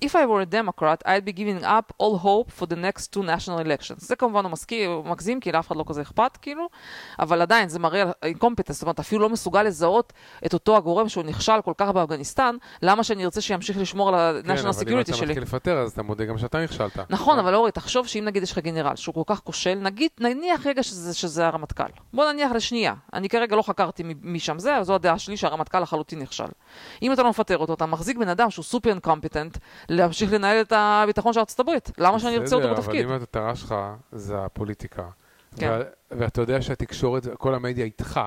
Speaker 2: If I were a Democrat, I'd be giving up all hope for the next two national elections. זה כמובן הוא הוא מגזים, כי לאף אחד לא כזה אכפת, כאילו, אבל עדיין זה מראה על אינקומפטנס, זאת אומרת, אפילו לא מסוגל לזהות את אותו הגורם שהוא נכשל כל כך באפגניסטן, למה שאני ארצה שימשיך לשמור על
Speaker 1: כן,
Speaker 2: ה-national
Speaker 1: אבל אם
Speaker 2: security
Speaker 1: אתה
Speaker 2: שלי?
Speaker 1: מתחיל לפטר, אז אתה מודה גם שאתה נכשלת.
Speaker 2: נכון, אבל אורי, תחשוב שאם נגיד יש לך גנרל שהוא כל כך כושל, נגיד, נניח רגע שזה, שזה הרמטכ"ל. בוא נניח לשנייה. אני כרגע לא חקרתי משם זה, אבל זו הדעה שלי שהרמטכ"ל לחלוטין נכשל. אם אתה לא מפטר אותו, אתה מחזיק בן אדם שהוא סופר incompetent, להמשיך לנהל את הביטחון של ארצות הברית. למה שאני ארצה אותו בתפקיד?
Speaker 1: אבל אם המטרה שלך זה הפוליטיקה,
Speaker 2: כן.
Speaker 1: ואתה יודע שהתקשורת, כל המדיה איתך,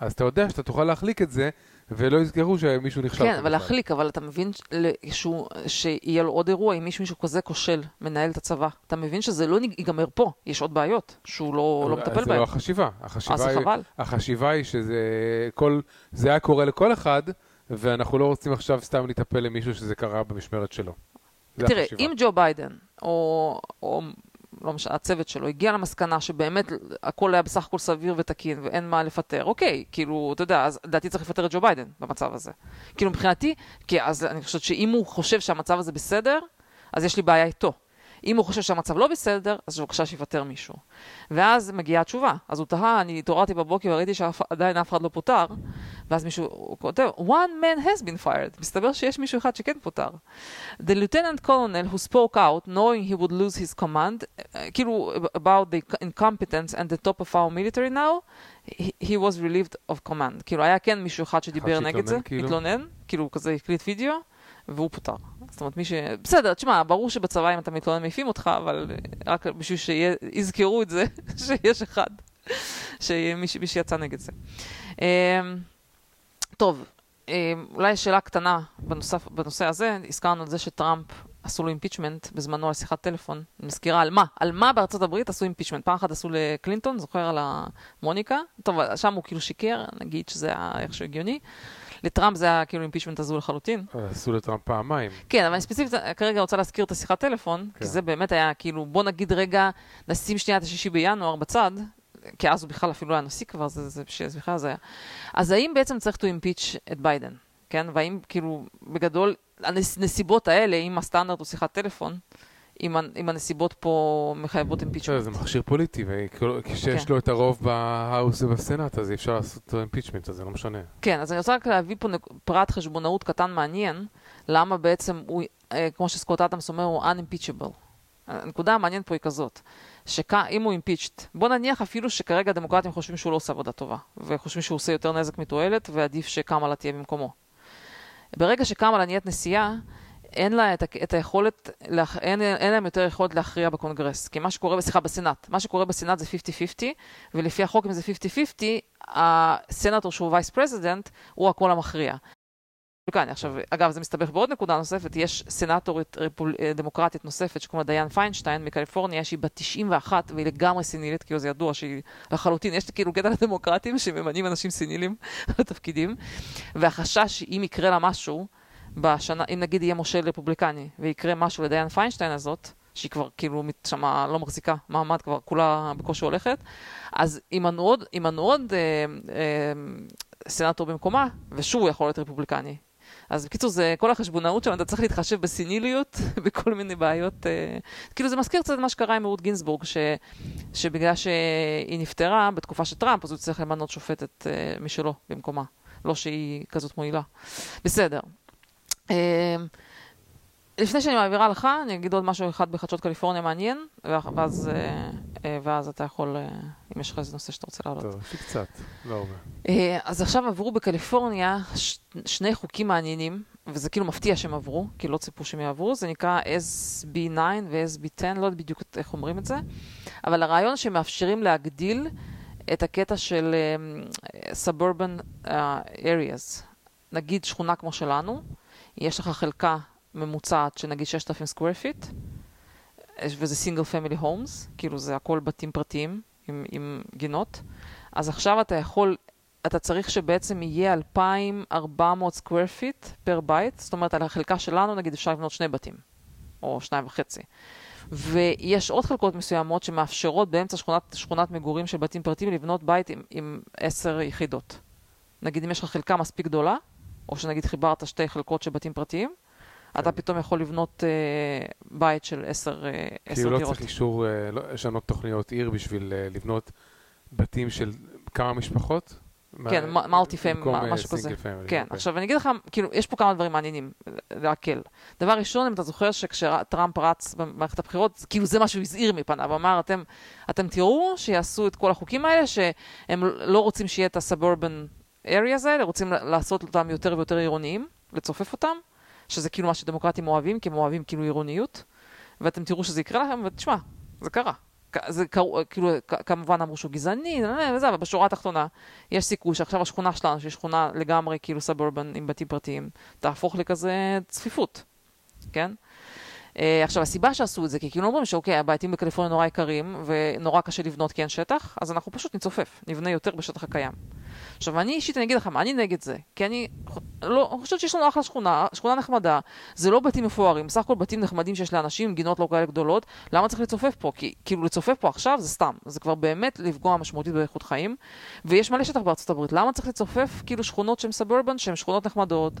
Speaker 1: אז אתה יודע שאתה תוכל להחליק את זה, ולא יזכרו שמישהו נכשל.
Speaker 2: כן, אבל. להחליק, אבל אתה מבין שהוא- שיהיה לו עוד אירוע, אם מישהו מישהו כזה כושל מנהל את הצבא. אתה מבין שזה לא ייגמר פה, יש עוד בעיות שהוא לא לא מטפל
Speaker 1: זה
Speaker 2: בהן.
Speaker 1: לא החשיבה.
Speaker 2: אז
Speaker 1: החשיבה
Speaker 2: זה
Speaker 1: היא,
Speaker 2: חבל.
Speaker 1: החשיבה היא שזה כל, זה היה קורה לכל אחד, ואנחנו לא רוצים עכשיו סתם להיטפל למישהו שזה קרה במשמרת שלו.
Speaker 2: תראה,
Speaker 1: החשיבה.
Speaker 2: אם ג'ו ביידן, או, או לא משנה, הצוות שלו, הגיע למסקנה שבאמת הכל היה בסך הכל סביר ותקין ואין מה לפטר, אוקיי, כאילו, אתה יודע, אז לדעתי צריך לפטר את ג'ו ביידן במצב הזה. כאילו, מבחינתי, כי אז אני חושבת שאם הוא חושב שהמצב הזה בסדר, אז יש לי בעיה איתו. אם הוא חושב שהמצב לא בסדר, אז בבקשה שיפטר מישהו. ואז מגיעה התשובה. אז הוא תהה, אני התעוררתי בבוקר וראיתי שעדיין אף אחד לא פוטר, ואז מישהו הוא כותב, one man has been fired. מסתבר שיש מישהו אחד שכן פוטר. The lieutenant colonel who spoke out, knowing he would lose his command, uh, כאילו about the incompetence and the top of our military now, he, he was relieved of command. כאילו היה כן מישהו אחד שדיבר נגד זה,
Speaker 1: כאילו?
Speaker 2: התלונן, כאילו כזה הקליט וידאו, והוא פוטר. זאת אומרת, מי ש... בסדר, תשמע, ברור שבצבא אם אתה מתלונן מעיפים אותך, אבל רק בשביל שיזכרו את זה, שיש אחד, שמי מי שיצא נגד זה. אמ, טוב, אמ, אולי שאלה קטנה בנוסף, בנושא הזה, הזכרנו את זה שטראמפ עשו לו impeachment בזמנו על שיחת טלפון. אני מזכירה על מה? על מה בארצות הברית עשו impeachment? פעם אחת עשו לקלינטון, זוכר על המוניקה? טוב, שם הוא כאילו שיקר, נגיד שזה היה איכשהו הגיוני. לטראמפ זה היה כאילו impeachment הזו לחלוטין.
Speaker 1: עשו לטראמפ פעמיים.
Speaker 2: כן, אבל אני ספציפית כרגע רוצה להזכיר את השיחת טלפון,
Speaker 1: כן.
Speaker 2: כי זה באמת היה כאילו, בוא נגיד רגע, נשים שנייה את השישי בינואר בצד, כי אז הוא בכלל אפילו לא היה נשיא כבר, זה, זה, זה בכלל זה היה. אז האם בעצם צריך to impeach את ביידן, כן? והאם כאילו, בגדול, הנסיבות האלה, אם הסטנדרט הוא שיחת טלפון, אם, הנסיבות פה מחייבות
Speaker 1: בסדר,
Speaker 2: impeachment.
Speaker 1: זה מכשיר פוליטי, וכשיש
Speaker 2: כן.
Speaker 1: לו את הרוב ב house ובסנאט, אז אי אפשר לעשות impeachment, אז זה לא משנה.
Speaker 2: כן, אז אני רוצה רק להביא פה פרט חשבונאות קטן מעניין, למה בעצם הוא, אה, כמו שסקוט אדמס אומר, הוא unimpeachable. הנקודה המעניינת פה היא כזאת, שאם הוא impeached, בוא נניח אפילו שכרגע הדמוקרטים חושבים שהוא לא עושה עבודה טובה, וחושבים שהוא עושה יותר נזק מתועלת, ועדיף שקמאלה תהיה במקומו. ברגע שקמאלה נהיית נשיאה, אין לה את, את היכולת. אין, אין להם יותר יכולת להכריע בקונגרס. כי מה שקורה, סליחה, בסנאט. מה שקורה בסנאט זה 50-50, ולפי החוק, אם זה 50-50, הסנאטור שהוא vice president, הוא הקול המכריע. כאן, עכשיו, אגב, זה מסתבך בעוד נקודה נוספת, יש סנאטורית רפול... אה, דמוקרטית נוספת שקוראים לה דיין פיינשטיין מקליפורניה, שהיא בת 91 והיא לגמרי סנילית, כאילו זה ידוע שהיא לחלוטין, יש כאילו קטע לדמוקרטים שממנים אנשים סנילים לתפקידים, והחשש שאם יקרה לה משהו, בשנה, אם נגיד יהיה מושל רפובליקני ויקרה משהו לדיין פיינשטיין הזאת, שהיא כבר כאילו שמה לא מחזיקה מעמד, כבר כולה בקושי הולכת, אז ימנו עוד, ימנו עוד אה, אה, סנאטור במקומה, ושוב הוא יכול להיות רפובליקני. אז בקיצור, זה כל החשבונאות שם, אתה צריך להתחשב בסיניליות, בכל מיני בעיות. אה, כאילו זה מזכיר קצת מה שקרה עם רות גינסבורג, ש, שבגלל שהיא נפטרה בתקופה של טראמפ, אז הוא צריך למנות שופטת אה, משלו במקומה. לא שהיא כזאת מועילה. בסדר. אה, לפני שאני מעבירה לך, אני אגיד עוד משהו אחד בחדשות קליפורניה מעניין, ואז, אה, אה, ואז אתה יכול, אה, אם יש לך איזה נושא שאתה רוצה להעלות.
Speaker 1: טוב, יש לי קצת, לא הרבה.
Speaker 2: אז עכשיו עברו בקליפורניה ש- שני חוקים מעניינים, וזה כאילו מפתיע שהם עברו, כי לא ציפו שהם יעברו, זה נקרא SB9 ו-SB10, לא יודעת בדיוק איך אומרים את זה, אבל הרעיון שמאפשרים להגדיל את הקטע של um, suburban uh, areas. נגיד שכונה כמו שלנו, יש לך חלקה ממוצעת של נגיד 6,000 square feet, וזה single family homes, כאילו זה הכל בתים פרטיים עם, עם גינות. אז עכשיו אתה יכול, אתה צריך שבעצם יהיה 2,400 square feet פר בית, זאת אומרת על החלקה שלנו נגיד אפשר לבנות שני בתים, או שניים וחצי. ויש עוד חלקות מסוימות שמאפשרות באמצע שכונת, שכונת מגורים של בתים פרטיים לבנות בית עם, עם עשר יחידות. נגיד אם יש לך חלקה מספיק גדולה, או שנגיד חיברת שתי חלקות של בתים פרטיים, אתה פתאום יכול לבנות אה, בית של עשר, אה, עשר
Speaker 1: כאילו לא
Speaker 2: דירות.
Speaker 1: צריך אישור, אה, לא- לשנות תוכניות עיר בשביל אה, לבנות בתים של כמה משפחות?
Speaker 2: כן, מולטי פיימ,
Speaker 1: אה,
Speaker 2: משהו כזה. כן,
Speaker 1: אוקיי.
Speaker 2: עכשיו אני אגיד לך, כאילו, יש פה כמה דברים מעניינים להקל. דבר ראשון, אם אתה זוכר שכשטראמפ רץ במערכת הבחירות, כאילו זה מה שהוא הזהיר מפניו, אמר, אתם, אתם תראו שיעשו את כל החוקים האלה, שהם לא רוצים שיהיה את ה-suburban areas האלה, רוצים לעשות אותם יותר ויותר עירוניים, לצופף אותם, שזה כאילו מה שדמוקרטים אוהבים, כי הם אוהבים כאילו עירוניות, ואתם תראו שזה יקרה לכם, ותשמע, זה קרה. זה קרו, כאילו, כמובן אמרו שהוא גזעני, לא, לא, וזה, אבל בשורה התחתונה, יש סיכוי שעכשיו השכונה שלנו, שהיא שכונה לגמרי כאילו סבורבן עם בתים פרטיים, תהפוך לכזה צפיפות, כן? Uh, עכשיו, הסיבה שעשו את זה, כי כאילו אומרים שאוקיי, הבעייתים בקליפורניה נורא יקרים, ונורא קשה לבנות כי אין שטח, אז אנחנו פשוט נצופף, נבנה יותר בשטח הקיים. עכשיו, אני אישית, אני אגיד לכם, אני נגד זה, כי אני לא, חושבת שיש לנו אחלה שכונה, שכונה נחמדה, זה לא בתים מפוארים, בסך הכל בתים נחמדים שיש לאנשים, גינות לא כאלה גדולות, למה צריך לצופף פה? כי כאילו לצופף פה עכשיו זה סתם, זה כבר באמת לפגוע משמעותית באיכות חיים, ויש מלא שטח בארצות הברית, למה צריך לצופף כאילו שכונות שהן סבורבן, שהן שכונות נחמדות,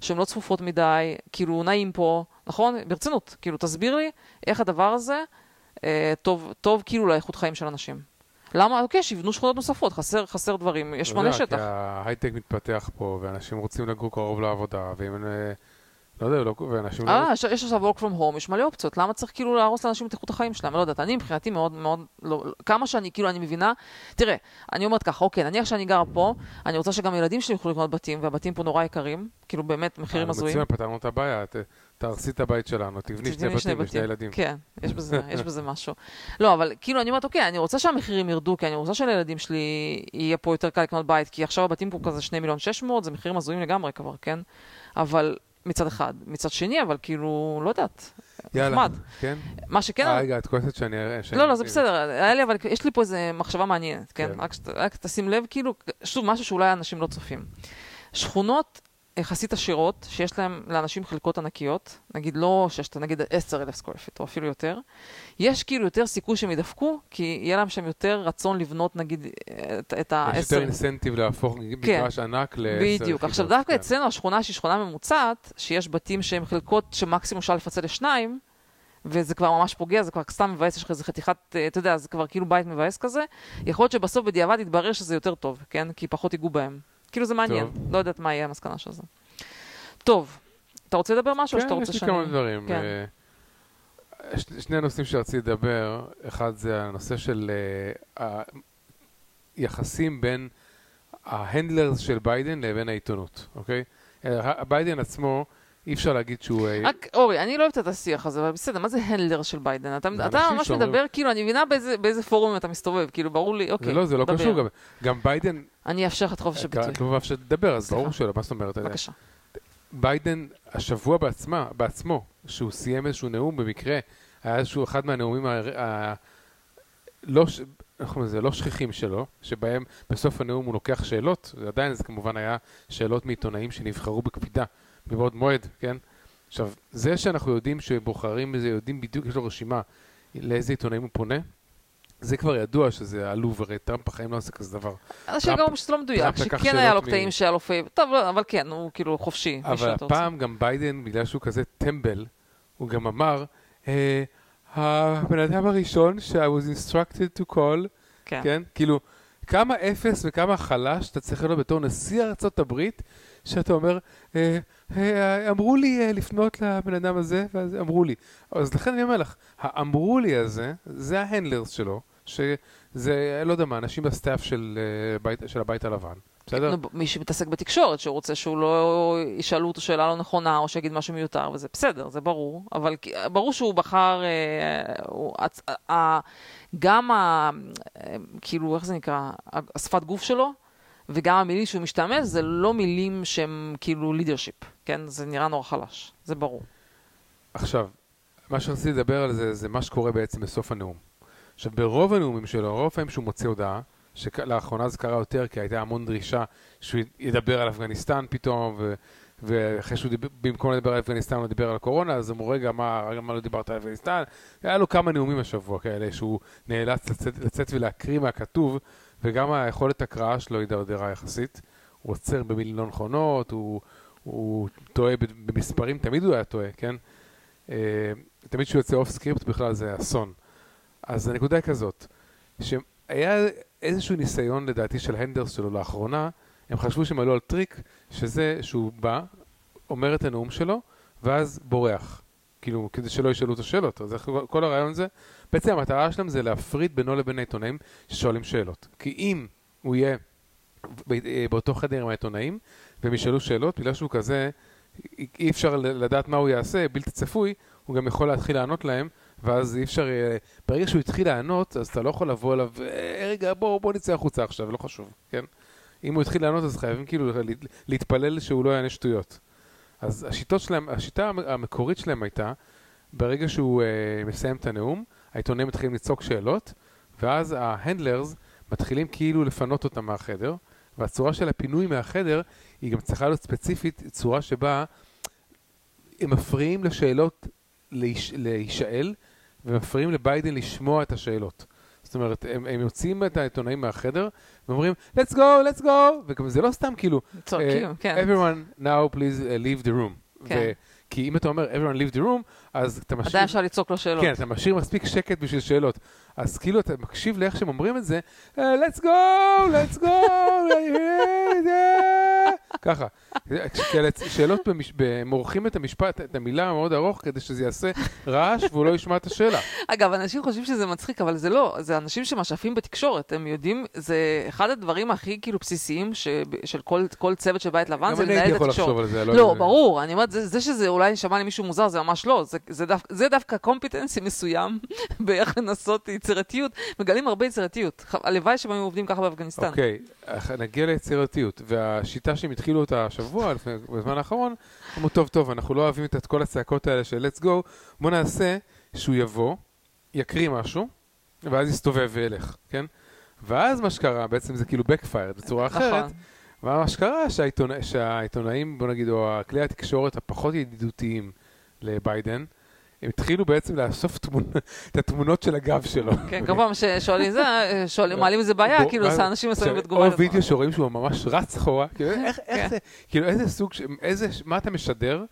Speaker 2: שהן לא צפופות מדי, כאילו נעים פה, נכון? ברצינות, כאילו תסביר לי איך הדבר הזה אה, טוב, טוב כאילו לאיכות חיים של אנשים. למה? אוקיי, שיבנו שכונות נוספות, חסר, חסר דברים, יש מלא שטח.
Speaker 1: כי ההייטק מתפתח פה, ואנשים רוצים לגור קרוב לעבודה, ואם... הם, אה, לא יודע, לא, ואנשים לא...
Speaker 2: אה, יש- יש עכשיו work from home, יש מלא אופציות, למה צריך כאילו להרוס לאנשים את איכות החיים שלהם? לא יודעת, אני מבחינתי מאוד מאוד, לא, לא- כמה שאני, כאילו, אני מבינה, תראה, אני אומרת ככה, אוקיי, נניח שאני גרה פה, אני רוצה שגם ילדים שלי יוכלו לקנות בתים, והבתים פה נורא יקרים, כאילו באמת מחירים
Speaker 1: אה,
Speaker 2: הזויים.
Speaker 1: מצוין, פתרנו את הבעיה, ת- תהרסי את הבית שלנו, תבני שני בתים ושני ילדים.
Speaker 2: כן, יש בזה, יש בזה משהו. לא, אבל כאילו, אני אומרת, אוקיי, אני רוצה שהמחירים ירדו, כי אני רוצה שלילדים שלי יהיה פה יותר קל לקנות בית, כי עכשיו הבתים פה כזה 2 מיליון 600, זה מחירים הזויים לגמרי כבר, כן? אבל מצד אחד. מצד שני, אבל כאילו, לא יודעת,
Speaker 1: יאללה,
Speaker 2: נחמד.
Speaker 1: כן?
Speaker 2: מה שכן...
Speaker 1: אה, רגע, את כועסת שאני אראה... שאני-
Speaker 2: לא, לא, זה בסדר, היה לי, אבל יש לי פה איזה מחשבה מעניינת, כן?
Speaker 1: כן.
Speaker 2: רק, רק תשים לב, כאילו, שוב, משהו שאולי אנשים לא צופים. שכונות יחסית עשירות, שיש להם לאנשים חלקות ענקיות, נגיד לא ששת, נגיד 10,000 square feet, או אפילו יותר, יש כאילו יותר סיכוי שהם ידפקו, כי יהיה להם שם יותר רצון לבנות, נגיד, את, את
Speaker 1: יש
Speaker 2: ה-10.
Speaker 1: יותר incentive להפוך מגרש ענק לעשר
Speaker 2: בדיוק. עכשיו, דווקא
Speaker 1: כן.
Speaker 2: אצלנו, השכונה שהיא שכונה ממוצעת, שיש בתים שהם חלקות שמקסימום אפשר לפצל לשניים, וזה כבר ממש פוגע, זה כבר סתם מבאס, יש לך איזה חתיכת, אה, אתה יודע, זה כבר כאילו בית מבאס כזה. יכול להיות שבסוף בדיעבד יתברר שזה יותר טוב, כן? כי פחות ייגעו בהם. כאילו זה מעניין,
Speaker 1: טוב.
Speaker 2: לא יודעת מה יהיה המסקנה של זה. טוב, אתה רוצה לדבר משהו או שאתה
Speaker 1: כן,
Speaker 2: רוצה
Speaker 1: יש לי
Speaker 2: שאני...
Speaker 1: כמה דברים.
Speaker 2: כן.
Speaker 1: אה, ש- שני נושאים שרציתי לדבר, אחד זה הנושא של אה, היחסים בין ה handlers של ביידן לבין העיתונות, אוקיי? אה, ביידן עצמו, אי אפשר להגיד שהוא... אה,
Speaker 2: רק, אורי, אני לא אוהבת את השיח הזה, אבל בסדר, מה זה handler של ביידן? אתה, אתה ממש
Speaker 1: שאומרים-
Speaker 2: מדבר, כאילו, אני מבינה באיזה, באיזה פורום אתה מסתובב, כאילו, ברור לי, אוקיי,
Speaker 1: זה לא, זה לא
Speaker 2: דבר.
Speaker 1: קשור, גם- גם ביידן,
Speaker 2: אני אאפשר לך את חופש הביטוי.
Speaker 1: את לא מאפשר לדבר, אז. ברור שלא, מה זאת אומרת?
Speaker 2: בבקשה.
Speaker 1: ביידן השבוע בעצמה, בעצמו, שהוא סיים איזשהו נאום במקרה, היה איזשהו אחד מהנאומים ה... ה... לא. איך קוראים לזה? לא שכיחים שלו, שבהם בסוף הנאום הוא לוקח שאלות, ועדיין זה כמובן היה שאלות מעיתונאים שנבחרו בקפידה מבעוד מועד, כן? עכשיו, זה שאנחנו יודעים שבוחרים בזה, יודעים בדיוק, יש לו רשימה לאיזה עיתונאים הוא פונה, זה כבר ידוע שזה עלוב, הרי טראמפ בחיים לא עושה כזה דבר.
Speaker 2: אנשים גם שזה לא מדויק, שכן היה לו קטעים שהיה לו five, טוב, לא, אבל כן, הוא כאילו חופשי.
Speaker 1: אבל. הפעם גם ביידן, בגלל שהוא כזה טמבל, הוא גם אמר, אה, הבן אדם הראשון ש- I was instructed to call,
Speaker 2: כן.
Speaker 1: כן? כאילו, כמה אפס וכמה חלש אתה צריך להיות בתור נשיא ארצות הברית, שאתה אומר, אה, אמרו לי אה, לפנות לבן אדם הזה, ואז אמרו לי. אז לכן אני אומר לך, האמרו לי הזה, זה ה handlers שלו, שזה, לא יודע מה, אנשים ב staff של, אה, בית, של הבית הלבן, בסדר?
Speaker 2: מי שמתעסק בתקשורת, שהוא רוצה שהוא לא ישאלו אותו שאלה לא נכונה, או שיגיד משהו מיותר, וזה בסדר, זה ברור. אבל ברור שהוא בחר, אה, גם ה... אה, כאילו, איך זה נקרא? השפת גוף שלו, וגם המילים שהוא משתמש, זה לא מילים שהם כאילו לידרשיפ, כן? זה נראה נורא חלש, זה ברור.
Speaker 1: עכשיו, מה שרציתי לדבר על זה, זה מה שקורה בעצם בסוף הנאום. עכשיו, ברוב הנאומים שלו, רוב פעמים שהוא מוציא הודעה, שלאחרונה זה קרה יותר, כי הייתה המון דרישה שהוא ידבר על אפגניסטן פתאום, ו... ואחרי שהוא דיבר, במקום לדבר על אפגניסטן הוא דיבר על הקורונה, אז אמרו, רגע, מה, רגע, מה לא דיברת על אפגניסטן? היה לו כמה נאומים השבוע כאלה, שהוא נאלץ לצאת, לצאת ולהקריא מהכתוב, וגם היכולת הקראה שלו הידרדרה יחסית. הוא עוצר במילים לא נכונות, הוא, הוא טועה במספרים, תמיד הוא היה טועה, כן? אה, תמיד כשהוא יוצא off script בכלל זה אסון. אז הנקודה היא כזאת, שהיה איזשהו ניסיון לדעתי של handlers שלו לאחרונה, הם חשבו שהם עלו על טריק, שזה שהוא בא, אומר את הנאום שלו, ואז בורח. כאילו, כדי שלא ישאלו אותו שאלות. אז כל הרעיון זה, בעצם המטרה שלהם זה להפריד בינו לבין העיתונאים ששואלים שאלות. כי אם הוא יהיה אה, באותו חדר עם העיתונאים, והם ישאלו שאלות, בגלל שהוא כזה אי- אפשר לדעת מה הוא יעשה, בלתי צפוי, הוא גם יכול להתחיל לענות להם, ואז אי אפשר, אה, ברגע שהוא התחיל לענות, אז אתה לא יכול לבוא אליו, "אה, רגע, בוא, בוא נצא החוצה עכשיו, לא חשוב, כן? אם הוא התחיל לענות, אז חייבים כאילו לה- להתפלל שהוא לא יענה שטויות. אז השיטות שלהם, השיטה המ- המקורית שלהם הייתה, ברגע שהוא אה, מסיים את הנאום, העיתונאים מתחילים לצעוק שאלות, ואז ההנדלרס מתחילים כאילו לפנות אותם מהחדר, והצורה של הפינוי מהחדר היא גם צריכה להיות ספציפית, צורה שבה הם מפריעים לשאלות להיש- להישאל, ומפריעים לביידן לשמוע את השאלות. זאת אומרת, הם, הם יוצאים את העיתונאים מהחדר, ואומרים, let's go, let's go, וגם זה לא סתם כאילו,
Speaker 2: צועקים,
Speaker 1: אה,
Speaker 2: כן.
Speaker 1: everyone now please uh, leave the room.
Speaker 2: כן.
Speaker 1: ו- כי אם אתה אומר everyone leave the room, אז אתה משאיר...
Speaker 2: עדיין אפשר לצעוק לו שאלות.
Speaker 1: כן, אתה משאיר מספיק שקט בשביל שאלות. אז כאילו אתה מקשיב לאיך שהם אומרים את זה, "Uh, let's go, let's go, ככה. שאלות, הם עורכים את המשפט, את המילה המאוד ארוך, כדי שזה יעשה רעש והוא לא ישמע את השאלה.
Speaker 2: אגב, אנשים חושבים שזה מצחיק, אבל זה לא, זה אנשים שמשאפים בתקשורת, הם יודעים, זה אחד הדברים הכי כאילו בסיסיים ש, של כל, כל צוות של בית לבן,
Speaker 1: גם
Speaker 2: זה
Speaker 1: אני
Speaker 2: לנהל
Speaker 1: הייתי
Speaker 2: את
Speaker 1: יכול
Speaker 2: התקשורת.
Speaker 1: לחשוב על זה.
Speaker 2: לא, ברור, אני אומרת, זה, זה שזה אולי נשמע למישהו מוזר, זה ממש לא, זה, זה דווקא קומפיטנסי מסוים באיך לנסות יצירתיות, מגלים הרבה יצירתיות. הלוואי שהם היו עובדים ככה באפגניסטן.
Speaker 1: אוקיי, אך נגיע ליצירתיות. והשיטה שהם התחילו אותה השבוע, לפני, בזמן האחרון, אמרו, טוב, טוב, אנחנו לא אוהבים את כל הצעקות האלה של let's go, בוא נעשה שהוא יבוא, יקריא משהו, ואז יסתובב וילך, כן? ואז מה שקרה, בעצם זה כאילו backfired בצורה אחרת,
Speaker 2: נכון.
Speaker 1: ומה שקרה שהעיתונא, שהעיתונאים, בוא נגיד, או כלי התקשורת הפחות ידידותיים לביידן, הם התחילו בעצם לאסוף תמונ... את התמונות של הגב שלו.
Speaker 2: כן, כל פעם ששואלים זה, שואלים, מעלים איזה בעיה, כאילו, אנשים מסוימים בתגובה.
Speaker 1: או וידאו שרואים שהוא ממש רץ אחורה, כאילו, איך,
Speaker 2: כן.
Speaker 1: זה, כאילו, איזה סוג, איזה, מה אתה משדר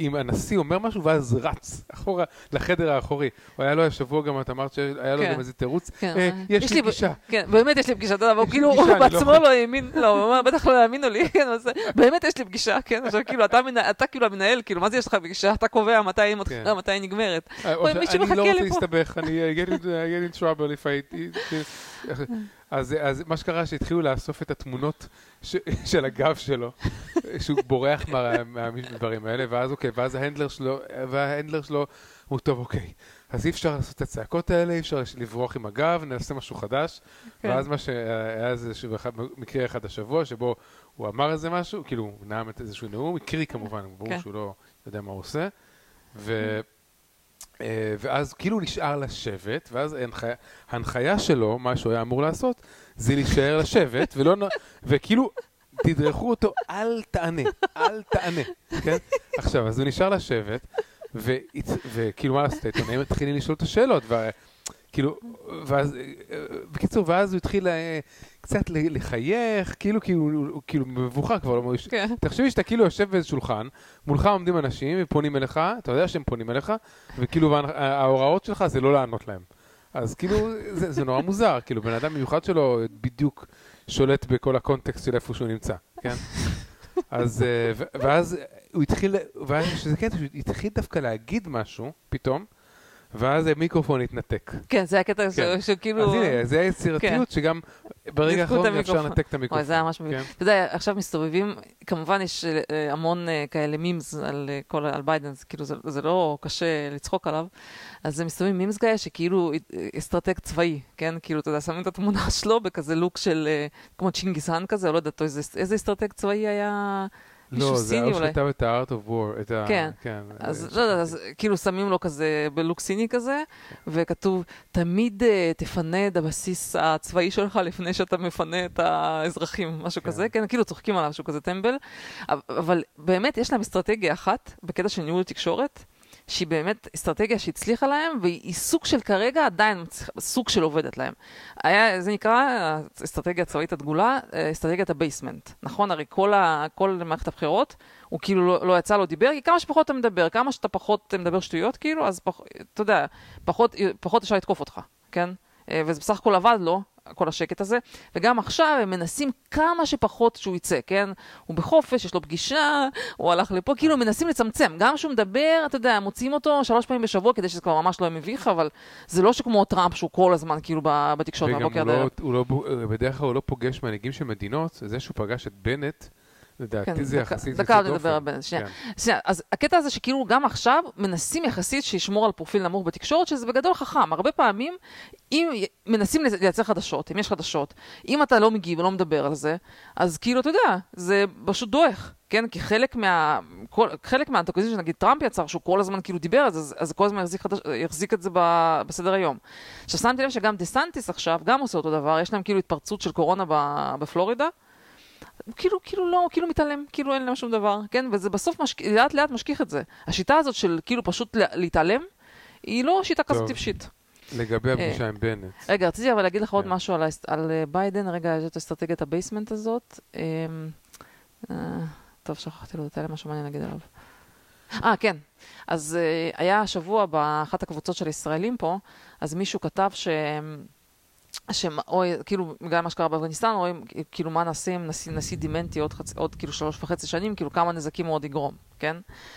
Speaker 1: אם הנשיא אומר משהו ואז רץ אחורה לחדר האחורי. הוא היה לו השבוע גם, את אמרת שהיה לו
Speaker 2: כן.
Speaker 1: גם איזה תירוץ,
Speaker 2: כן,
Speaker 1: "אה, יש לי פגישה.
Speaker 2: כן, באמת יש לי פגישה, אתה יודע, כאילו, הוא
Speaker 1: אני לא
Speaker 2: בעצמו. לא האמין, לא, הוא אומר, בטח לא יאמינו לי, כן, באמת יש לי פגישה, כן, עכשיו כאילו, אתה כאילו המנהל, כאילו, מה זה יש לך פגישה? אתה קובע מתי
Speaker 1: כן.
Speaker 2: היא נגמרת.
Speaker 1: אה, או
Speaker 2: בואי,
Speaker 1: ש-
Speaker 2: מישהו
Speaker 1: אני לא רוצה. להסתבך, אני get in trouble if I... אז, אז מה שקרה שהתחילו לאסוף את התמונות ש, של הגב שלו, שהוא בורח מה- מהדברים האלה, ואז אוקיי, ואז ההנדלר שלו, וההנדלר שלו, הוא טוב אוקיי, אז אי אפשר לעשות את הצעקות האלה, אי אפשר לברוח עם הגב, נעשה משהו חדש,
Speaker 2: כן.
Speaker 1: ואז מה שהיה איזה מקרה אחד השבוע, שבו הוא אמר איזה משהו, כאילו, הוא נאם את איזשהו נאום, הקריא כמובן, ברור
Speaker 2: כן.
Speaker 1: שהוא לא יודע מה הוא עושה, ו... אה, ואז כאילו נשאר לשבת, ואז ההנחיה, שלו, מה שהוא היה אמור לעשות, זה להישאר לשבת, ולא, נ- וכאילו, תדרכו אותו, אל תענה, אל תענה, כן? עכשיו, אז הוא נשאר לשבת, והצ- וכאילו, מה לעשות, העיתונאים מתחילים לשאול את השאלות, וכאילו, ואז, אה, אה, בקיצור, ואז הוא התחיל קצת לחייך, כאילו, כאילו, הוא- הוא כאילו מבוכר כבר, הוא-
Speaker 2: כן.
Speaker 1: תחשבי שאתה כאילו יושב באיזה שולחן, מולך עומדים אנשים ופונים אליך, אתה יודע שהם פונים אליך, וכאילו ההוראות שלך זה לא לענות להם. אז כאילו, זה, זה נורא מוזר, כאילו בן אדם במיוחד שלו בדיוק שולט בכל הקונטקסט של איפה שהוא נמצא, כן? אז, אה, ואז הוא התחיל, ואז שזה קטע, שהוא התחיל דווקא להגיד משהו, פתאום, ואז המיקרופון התנתק.
Speaker 2: כן, זה הקטע
Speaker 1: כן.
Speaker 2: שכאילו...
Speaker 1: אז הנה, זה היצירתיות שגם ברגע האחרון אפשר. לנתק את המיקרופון.
Speaker 2: וואי, זה היה ממש מביך.
Speaker 1: כן.
Speaker 2: אתה יודע, עכשיו מסתובבים, כמובן יש אה, המון אה, כאלה memes על אה, כל, על ביידן, זה כאילו, זה, זה לא קשה לצחוק עליו. אז הם מסתובבים memes כאלה שכאילו אסטרטג צבאי, כן? כאילו, אתה יודע, שמים את התמונה שלו בכזה look של, כמו צ'ינגיסהן כזה, או לא יודעת, איזה, איזה אסטרטג צבאי היה... מישהו
Speaker 1: לא, זה
Speaker 2: סיני
Speaker 1: ההוא
Speaker 2: אולי.
Speaker 1: שכתב את ה-Art of War, את ה...
Speaker 2: כן.
Speaker 1: כן.
Speaker 2: אז
Speaker 1: אה,
Speaker 2: לא יודעת, אז כאילו שמים לו כזה ב look סיני כזה, וכתוב, תמיד אה, תפנה את הבסיס הצבאי שלך לפני שאתה מפנה את האזרחים, משהו
Speaker 1: כן.
Speaker 2: כזה, כן, כאילו צוחקים עליו שהוא כזה טמבל, אבל- אבל באמת יש להם אסטרטגיה אחת, בקטע של ניהול תקשורת, שהיא באמת אסטרטגיה שהצליחה להם, והיא סוג של כרגע עדיין סוג של עובדת להם. היה, זה נקרא, האסטרטגיה הצבאית הדגולה, אה, אסטרטגיית ה basement. נכון? הרי כל, ה, כל מערכת הבחירות, הוא כאילו לא, לא יצא, לא דיבר, כי כמה שפחות אתה מדבר, כמה שאתה פחות מדבר שטויות, כאילו, אז פח, אתה יודע, פחות, פחות אפשר לתקוף אותך, כן? אה, וזה בסך הכל עבד לו, כל השקט הזה, וגם עכשיו הם מנסים כמה שפחות שהוא יצא, כן? הוא בחופש, יש לו פגישה, הוא הלך לפה, כאילו מנסים לצמצם. גם כשהוא מדבר, אתה יודע, מוציאים אותו שלוש פעמים בשבוע כדי שזה כבר ממש לא יהיה מביך, אבל זה לא שכמו טראמפ שהוא כל הזמן כאילו בתקשורת
Speaker 1: וגם
Speaker 2: מהבוקר
Speaker 1: הוא
Speaker 2: עד
Speaker 1: לא. הוא לא, בדרך כלל הוא לא פוגש מנהיגים של מדינות, זה שהוא פגש את בנט לדעתי זה
Speaker 2: דקה-
Speaker 1: יחסית
Speaker 2: דקה נדבר על שנייה.
Speaker 1: כן.
Speaker 2: שנייה, אז הקטע הזה שכאילו גם עכשיו מנסים יחסית שישמור על פרופיל נמוך בתקשורת, שזה בגדול חכם. הרבה פעמים, אם מנסים לייצ- לייצר חדשות, אם יש חדשות, אם אתה לא מגיב ולא מדבר על זה, אז כאילו, אתה יודע, זה פשוט דועך, כן? כי חלק מה... כל, חלק מהאנטגוניזם שנגיד טראמפ יצר, שהוא כל הזמן כאילו דיבר על זה, אז, אז כל הזמן יחזיק, חדש, יחזיק את זה ב, בסדר היום. עכשיו, שמתי לב שגם דה סנטיס עכשיו, גם עושה אותו דבר, יש להם כאילו התפרצות של קורונה ב, בפלורידה. הוא כאילו, כאילו לא, הוא כאילו מתעלם, כאילו אין להם שום דבר, כן? וזה בסוף משק... לאט לאט משכיח את זה. השיטה הזאת של כאילו פשוט לה- להתעלם, היא לא שיטה כזאת
Speaker 1: טוב.
Speaker 2: טיפשית.
Speaker 1: לגבי הפגישה עם בנט.
Speaker 2: רגע, רציתי אבל להגיד לך עוד
Speaker 1: כן.
Speaker 2: משהו על, על אה, ביידן, רגע, יש את אסטרטגיית ה basement הזאת. אמ, אה, טוב, שכחתי לו, היה משהו מעניין להגיד עליו. אה, כן. אז אה, היה השבוע באחת הקבוצות של הישראלים פה, אז מישהו כתב ש... שאוי, כאילו, בגלל מה שקרה באפגניסטן, רואים כאילו מה נעשה עם נשיא, נשיא דימנטי עוד, חצ... עוד כאילו שלוש וחצי שנים, כאילו כמה נזקים הוא עוד יגרום, כן?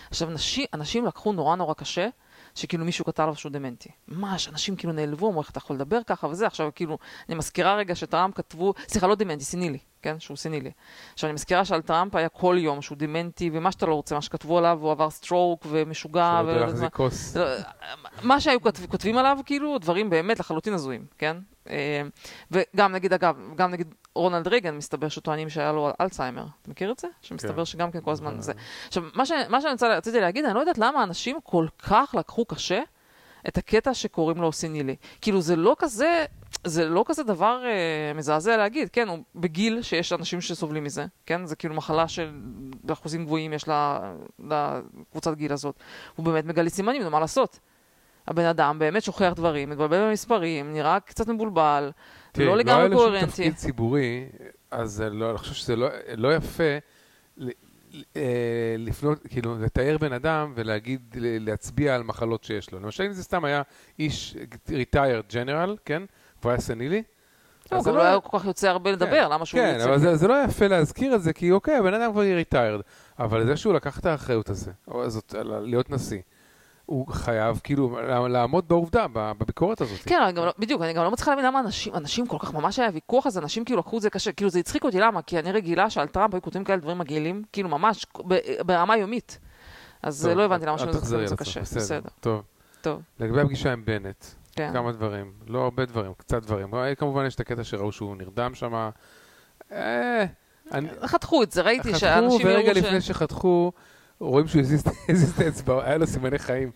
Speaker 2: עכשיו, נשי, אנשים לקחו נורא נורא קשה, שכאילו מישהו כתב לו שהוא דמנטי. ממש, אנשים כאילו נעלבו, אמרו איך אתה יכול לדבר ככה וזה, עכשיו כאילו, אני מזכירה רגע שטראמפ כתבו, סליחה, לא דמנטי, סינילי, כן? שהוא סינילי. עכשיו, אני מזכירה שעל טראמפ היה כל יום שהוא דמנטי, ומה שאתה לא רוצה, מה שכתבו עליו, הוא עבר stroke ומשוגע.
Speaker 1: שלא יודע להחזיק כוס.
Speaker 2: לא, מה שהיו כותב, כותבים עליו, כאילו, דברים באמת לחלוטין הזויים, כן? אה, וגם נגיד, אגב, גם נגיד רונלד רייגן, מסתבר שטוענים שהיה לו אלצהיימר. אתה מכיר את זה? שמסתבר
Speaker 1: כן.
Speaker 2: שגם כן כל הזמן
Speaker 1: אה.
Speaker 2: זה. עכשיו, מה, ש, מה שאני רציתי להגיד, אני לא יודעת למה אנשים כל כך לקחו קשה את הקטע שקוראים לו סינילי. כאילו, זה לא כזה... זה לא כזה דבר אה, מזעזע להגיד, כן, הוא בגיל שיש אנשים שסובלים מזה, כן, זה כאילו מחלה שבאחוזים גבוהים יש לה, לקבוצת גיל הזאת. הוא באמת מגלה סימנים, מה לעשות. הבן אדם באמת שוכח דברים, מתבלבל במספרים, נראה קצת מבולבל,
Speaker 1: תראי,
Speaker 2: לא
Speaker 1: היה
Speaker 2: לגמרי
Speaker 1: לו שום
Speaker 2: קוהרנטי.
Speaker 1: תפקיד ציבורי, אז לא- אני חושב שזה לא- לא יפה אה, לפנות, כאילו, לתאר בן אדם ולהגיד, להצביע על מחלות שיש לו. למשל, אם זה סתם היה איש retired general, כן? והוא היה סנילי.
Speaker 2: לא,
Speaker 1: אז
Speaker 2: גם לא היה כל כך יוצא הרבה לדבר, למה שהוא
Speaker 1: כן,
Speaker 2: יוצא?
Speaker 1: אבל זה, לא יפה להזכיר את זה, כי אוקיי, הבן אדם כבר retired, אבל זה שהוא לקח את האחריות הזאת, להיות נשיא, הוא חייב כאילו לעמוד בעובדה, בביקורת הזאת.
Speaker 2: כן, אני גם לא, בדיוק, אני גם לא מצליחה להבין למה אנשים, אנשים כל כך, ממש היה ויכוח הזה, אנשים כאילו לקחו את זה קשה, כאילו זה הצחיק אותי, למה? כי אני רגילה שעל טראמפ היו כותבים כאלה דברים מגעילים, כאילו ממש, ברמה יומית. אז
Speaker 1: טוב,
Speaker 2: לא הבנתי למה
Speaker 1: אל
Speaker 2: שהם
Speaker 1: תחזרי
Speaker 2: לקחו את זה
Speaker 1: על
Speaker 2: קשה. בסדר,
Speaker 1: טוב.
Speaker 2: טוב,
Speaker 1: לגבי הפגישה עם בנט,
Speaker 2: כן.
Speaker 1: כמה דברים, לא הרבה דברים, קצת דברים. אה, כמובן יש את הקטע שראו שהוא נרדם שם. אה, אני-
Speaker 2: חתכו את זה, ראיתי
Speaker 1: חתכו,
Speaker 2: שאנשים
Speaker 1: ורגע
Speaker 2: יראו ש...
Speaker 1: לפני שחתכו, רואים שהוא הזיז את האצבעות, היה לו סימני חיים.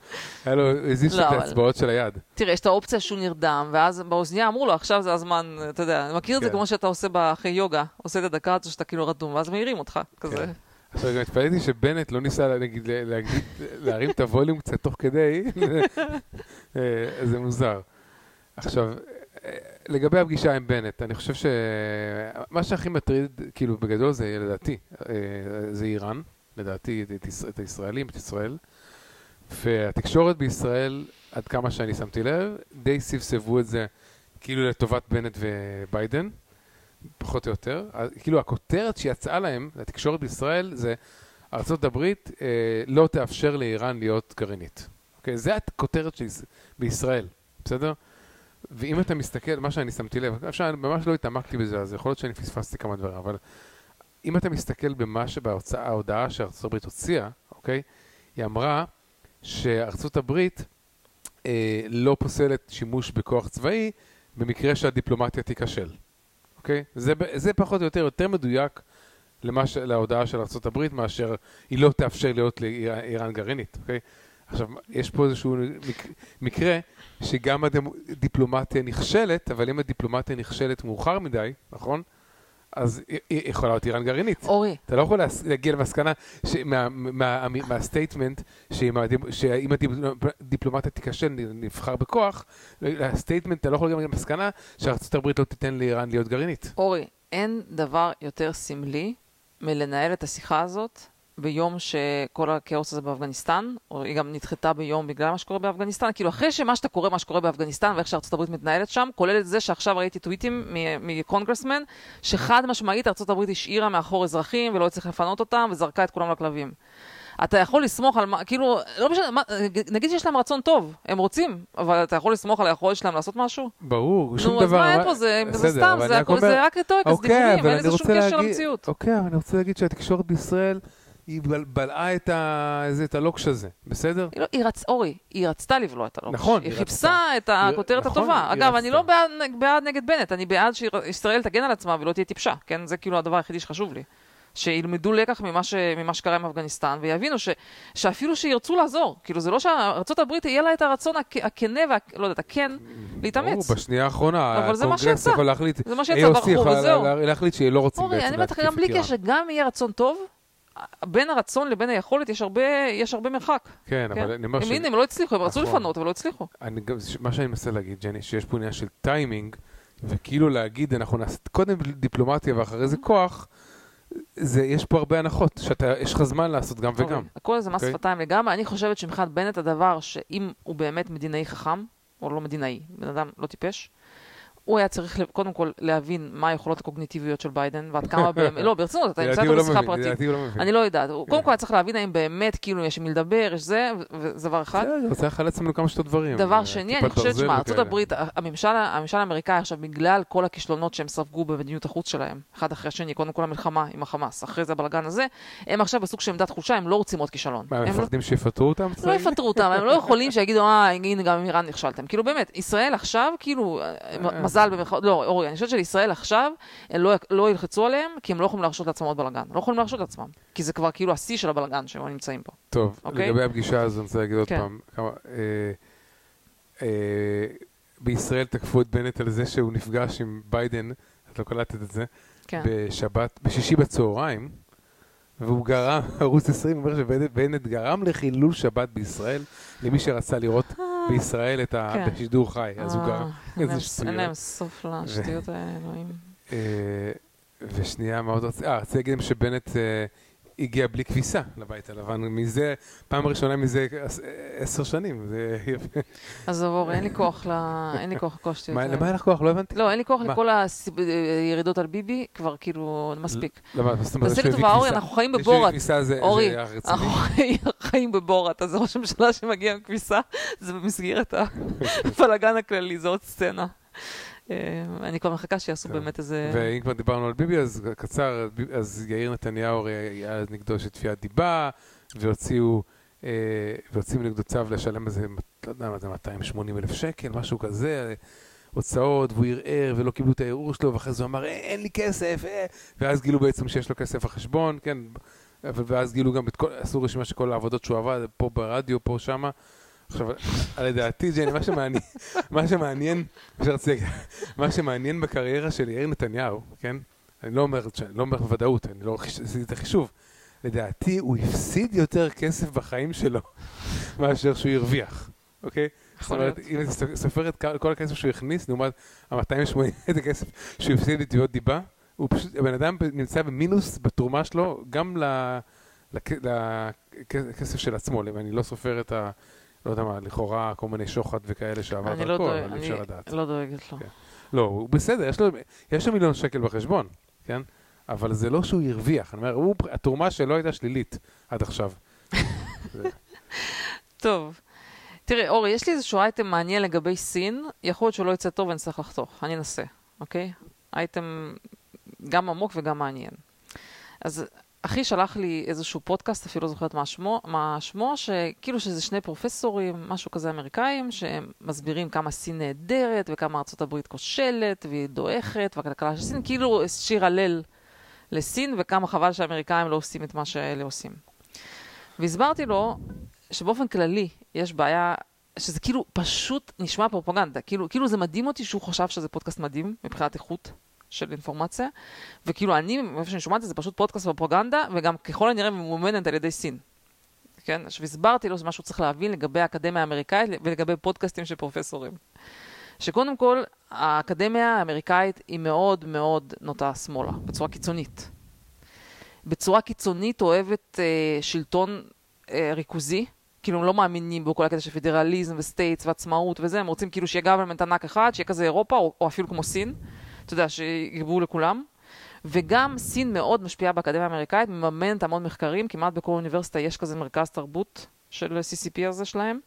Speaker 1: היה לו, הזיז
Speaker 2: לא,
Speaker 1: את
Speaker 2: אבל-
Speaker 1: האצבעות של היד.
Speaker 2: תראה, יש את האופציה שהוא נרדם, ואז באוזנייה אמרו לו, עכשיו זה הזמן, אתה יודע, אני מכיר את זה
Speaker 1: כן.
Speaker 2: כמו שאתה עושה אחרי יוגה, עושה את הדקה הזו שאתה כאילו רדום, ואז מעירים אותך, כזה.
Speaker 1: עכשיו גם התפלאתי שבנט לא ניסה נגיד להרים את הווליום קצת תוך כדי, אה, זה מוזר. עכשיו, אה, לגבי הפגישה עם בנט, אני חושב שמה שהכי מטריד, כאילו בגדול זה לדעתי, אה, זה איראן, לדעתי את הישראלים, את ישראל, והתקשורת בישראל, עד כמה שאני שמתי לב, די סבסבו את זה כאילו לטובת בנט וביידן. פחות או יותר. כאילו הכותרת שיצאה להם, לתקשורת בישראל, זה ארה"ב אה, לא תאפשר לאיראן להיות גרעינית. אוקיי? זה הכותרת של יש- בישראל, בסדר? ואם אתה מסתכל, מה שאני שמתי לב, אפשר, ממש לא התעמקתי בזה, אז יכול להיות שאני פספסתי כמה דברים, אבל אם אתה מסתכל במה שבהוצאה, ההודעה הברית הוציאה, אוקיי? היא אמרה הברית אה, לא פוסלת שימוש בכוח צבאי במקרה שהדיפלומטיה תיכשל. אוקיי? זה, זה פחות או יותר יותר מדויק למה ש, להודעה של ארה"ב מאשר היא לא תאפשר להיות לאיראן גרעינית, אוקיי? עכשיו, יש פה איזשהו מק, מקרה שגם הדיפלומטיה נכשלת, אבל אם הדיפלומטיה נכשלת מאוחר מדי, נכון? אז היא- יכולה להיות איראן גרעינית.
Speaker 2: אורי,
Speaker 1: אתה לא יכול להגיע למסקנה מה statement שאם הדיפ- שאם הדיפלומטיה תיכשל, נבחר בכוח, ה statement, אתה לא יכול להגיע למסקנה שארצות הברית לא תיתן לאיראן להיות גרעינית.
Speaker 2: אורי, אין דבר יותר סמלי מלנהל את השיחה הזאת ביום שכל הכאוס הזה באפגניסטן, או היא גם נדחתה ביום בגלל מה שקורה באפגניסטן, כאילו אחרי שמה שאתה קורא, מה שקורה באפגניסטן ואיך שארצות הברית מתנהלת שם, כולל את זה שעכשיו ראיתי טוויטים מקונגרסמן, שחד משמעית ארצות הברית השאירה מאחור אזרחים ולא הצליחה לפנות אותם וזרקה את כולם לכלבים. אתה יכול לסמוך על מה, כאילו, לא משנה, מה, נגיד שיש להם רצון טוב, הם רוצים, אבל אתה יכול לסמוך על היכולת שלהם לעשות משהו?
Speaker 1: ברור, שום
Speaker 2: נו,
Speaker 1: דבר.
Speaker 2: אז מה אין פה, זה זה
Speaker 1: בסדר,
Speaker 2: סתם,
Speaker 1: אבל
Speaker 2: זה הכל-
Speaker 1: אומר-
Speaker 2: זה רק רטוריקה, זה
Speaker 1: אוקיי,
Speaker 2: דיבורים,
Speaker 1: אבל
Speaker 2: אין לזה שום קשר
Speaker 1: להגיד-
Speaker 2: למציאות.
Speaker 1: אוקיי, אבל אני רוצה להגיד שהתקשורת בישראל, היא בל- בלעה את ה- זה- את הלוקש הזה, בסדר?
Speaker 2: היא לא, היא רצ... אורי, היא רצתה לבלוע את הלוקש.
Speaker 1: נכון,
Speaker 2: היא
Speaker 1: היא
Speaker 2: חיפשה את הכותרת
Speaker 1: נכון,
Speaker 2: הטובה. אגב, אני
Speaker 1: רצתה.
Speaker 2: לא בעד, בעד נגד בנט, אני בעד שישראל תגן על עצמה ולא תהיה טיפשה, כן? זה כאילו הדבר היחידי שחשוב לי. שילמדו לקח ממה, ש... ממה שקרה עם אפגניסטן, ויבינו ש... שאפילו שירצו לעזור. כאילו, זה לא שארה"ב יהיה לה את הרצון הכ... הכנה וה... לא יודעת, הכן, להתאמץ.
Speaker 1: ברור, בשנייה האחרונה,
Speaker 2: אבל זה מה
Speaker 1: הקונגרס
Speaker 2: שיצא.
Speaker 1: יכול להחליט,
Speaker 2: זה מה שיצא
Speaker 1: AOC
Speaker 2: ברחוב,
Speaker 1: יכולה
Speaker 2: וזהו.
Speaker 1: לה- להחליט שהיא לא רוצים
Speaker 2: אורי,
Speaker 1: בעצם
Speaker 2: אני אומרת לך,
Speaker 1: להתקיף
Speaker 2: גם בלי. קשר, גם אם יהיה רצון טוב, בין הרצון לבין היכולת יש הרבה, יש הרבה מרחק.
Speaker 1: כן,
Speaker 2: כן?
Speaker 1: אבל אני אומר
Speaker 2: הם,
Speaker 1: ש...
Speaker 2: הנה, הם לא הצליחו, הם רצו
Speaker 1: נכון.
Speaker 2: לפנות, אבל לא הצליחו.
Speaker 1: אני גם, מה שאני מנסה להגיד, ג'ני, שיש פה עניין של טיימינג, וכאילו להגיד, אנחנו נעשה קודם דיפלומטיה ואחרי זה כוח, זה, יש פה הרבה הנחות, שיש לך זמן לעשות גם וגם.
Speaker 2: הכל זה מס
Speaker 1: אוקיי.
Speaker 2: שפתיים לגמרי. אני חושבת שמבחינת בנט הדבר שאם הוא באמת מדינאי חכם, או לא מדינאי, בן אדם לא טיפש, הוא היה צריך קודם כל להבין מה היכולות הקוגניטיביות של ביידן, ועד כמה באמת, לא, ברצינות, אתה נמצא איתו
Speaker 1: הוא
Speaker 2: בשיחה פרטית.
Speaker 1: הוא לא.
Speaker 2: אני לא יודעת. הוא- קודם כל היה צריך להבין האם באמת, כאילו, יש עם מי לדבר, יש זה, וזה דבר אחד.
Speaker 1: בסדר, רוצה לחלץ ממנו כמה שיותר דברים.
Speaker 2: דבר
Speaker 1: אה,
Speaker 2: שני, אני חושבת
Speaker 1: וכאלה.
Speaker 2: ארה"ב, הממשל, האמריקאי עכשיו, בגלל כל הכישלונות שהם ספגו במדיניות החוץ שלהם, אחד אחרי השני, קודם כל המלחמה עם החמאס, אחרי זה הבלגן הזה, הם עכשיו בסוג של עמדת חולשה, הם לא רוצים עוד כישלון.
Speaker 1: מה, הם
Speaker 2: לא-
Speaker 1: מפחדים שיפטרו אותם?
Speaker 2: לא יפטרו אותם, הם לא יכולים שיגידו, אה, הנה, גם עם איראן נכשלתם. כאילו, באמת, ישראל עכשיו, כאילו,
Speaker 1: אה.
Speaker 2: מזל במרכאות, לא, אורי, אני חושבת שלישראל עכשיו, הם לא, לא ילחצו עליהם, כי הם לא יכולים להרשות לעצמם עוד בלאגן. לא יכולים להרשות לעצמם. כי זה כבר כאילו השיא של הבלאגן שהם נמצאים בו.
Speaker 1: טוב,
Speaker 2: אוקיי?
Speaker 1: לגבי הפגישה הזו, אני רוצה להגיד עוד
Speaker 2: כן.
Speaker 1: פעם, כמה... אה, אה, בישראל תקפו את בנט על זה שהוא נפגש עם ביידן, את לא קלטת את זה,
Speaker 2: כן.
Speaker 1: בשבת, בשישי בצהריים, והוא גרם, ערוץ 20 אומר שבנט גרם לחילול שבת בישראל, למי שרצה לראות בישראל את ה...
Speaker 2: כן.
Speaker 1: בשידור חי, אז הוא
Speaker 2: אה,
Speaker 1: גרם. איזה שטויות.
Speaker 2: אין להם סוף לשטויות האלה, אלוהים.
Speaker 1: אה, ושנייה, מה עוד רציתי? אה, רציתי להגיד להם שבנט אה, הגיע בלי כביסה לבית הלבן, מזה, פעם ראשונה מזה עש- עשר שנים, זה יפה.
Speaker 2: עזוב, אורי, אין לי כוח ל... אין לי כוח
Speaker 1: מה,
Speaker 2: האלה.
Speaker 1: למה אין לך כוח? לא הבנתי.
Speaker 2: לא, אין לי כוח? לכל הירידות על ביבי, כבר כאילו, מספיק.
Speaker 1: למה, מה זאת אומרת
Speaker 2: תעשה לי
Speaker 1: שהוא הביא
Speaker 2: טובה, אורי,
Speaker 1: כביסה?
Speaker 2: אנחנו חיים בבורת.
Speaker 1: כביסה
Speaker 2: אורי. אנחנו חיים- חיים בבורת, אז ראש הממשלה שמגיע עם כביסה, זה במסגרת הבלאגן הכללי, זו עוד סצנה. אה, אני כבר מחכה שיעשו
Speaker 1: טוב.
Speaker 2: באמת איזה...
Speaker 1: ואם כבר דיברנו על ביבי, אז קצר, אז יאיר נתניהו הרי היה נגדו של תביעת דיבה, והוציאו, אה, והוציאו נגדו צו לשלם איזה, לא יודע מה זה, 280 אלף שקל, משהו כזה, הוצאות, והוא ערער ולא קיבלו את הערעור שלו, ואחרי זה הוא אמר, "אה, אין לי כסף, אה", ואז גילו בעצם שיש לו כסף בחשבון, כן, ואז גילו גם את כל, עשו רשימה של כל העבודות שהוא עבד, פה ברדיו, פה שמה. עכשיו, לדעתי, ג'ני, מה שמעניין, מה שמעניין, מה בקריירה של יאיר נתניהו, כן? אני לא אומר, אני לא אומר בוודאות, אני לא עשיתי את החישוב. לדעתי, הוא הפסיד יותר כסף בחיים שלו מאשר שהוא הרוויח, אוקיי? זאת אומרת. אם אתה סופר את כל הכסף שהוא הכניס, לעומת ה-280 את הכסף שהוא הפסיד בתביעות דיבה, הוא פשוט, הבן אדם נמצא במינוס בתרומה שלו, גם לכסף של עצמו, ואני לא סופר את ה... לא יודע מה, לכאורה כל מיני שוחד וכאלה שעבר
Speaker 2: אני לא
Speaker 1: דרכו,
Speaker 2: דואג-
Speaker 1: אבל אי
Speaker 2: אני
Speaker 1: אפשר לדעת.
Speaker 2: לא דואגת לו.
Speaker 1: כן. לא, הוא בסדר, יש לו, יש לו מיליון שקל בחשבון, כן? אבל זה לא שהוא הרוויח, אני אומר, הוא, התרומה שלו הייתה שלילית עד עכשיו. זה-
Speaker 2: טוב. תראה, אורי, יש לי איזשהו אייטם מעניין לגבי סין, יכול להיות שהוא לא יצא טוב ונצטרך לחתוך, אני אנסה, אוקיי? אייטם גם עמוק וגם מעניין. אז אחי שלח לי איזשהו פודקאסט, אפילו לא זוכרת מה שמו, מה שמו, שכאילו שזה שני פרופסורים, משהו כזה אמריקאים, שהם מסבירים כמה סין נהדרת וכמה ארה"ב כושלת והיא דועכת, והכלכלה של סין, כאילו שיר הלל לסין, וכמה חבל שהאמריקאים לא עושים את מה שאלה עושים. והסברתי לו שבאופן כללי יש בעיה, שזה כאילו פשוט נשמע פרופגנדה, כאילו, כאילו זה מדהים אותי שהוא חשב שזה פודקאסט מדהים מבחינת איכות של אינפורמציה, וכאילו אני, מאיפה שאני שומעת את זה, פשוט פודקאסט פרופגנדה, וגם ככל הנראה ממומנת על ידי סין. כן? עכשיו הסברתי לו, זה מה שהוא צריך להבין לגבי האקדמיה האמריקאית ולגבי פודקאסטים של פרופסורים. שקודם כל, האקדמיה האמריקאית היא מאוד מאוד נוטה שמאלה, בצורה קיצונית. בצורה קיצונית אוהבת אה, שלטון אה, ריכוזי, כאילו הם לא מאמינים בכל הקטע של פדרליזם ו states ועצמאות וזה, הם רוצים כאילו שיהיה government ענק אחד, שיהיה כזה אירופה, או, או אפילו כמו סין, אתה יודע, שיגבו לכולם. וגם סין מאוד משפיעה באקדמיה האמריקאית, מממנת המון מחקרים, כמעט בכל אוניברסיטה יש כזה מרכז תרבות של CCP הזה שלהם,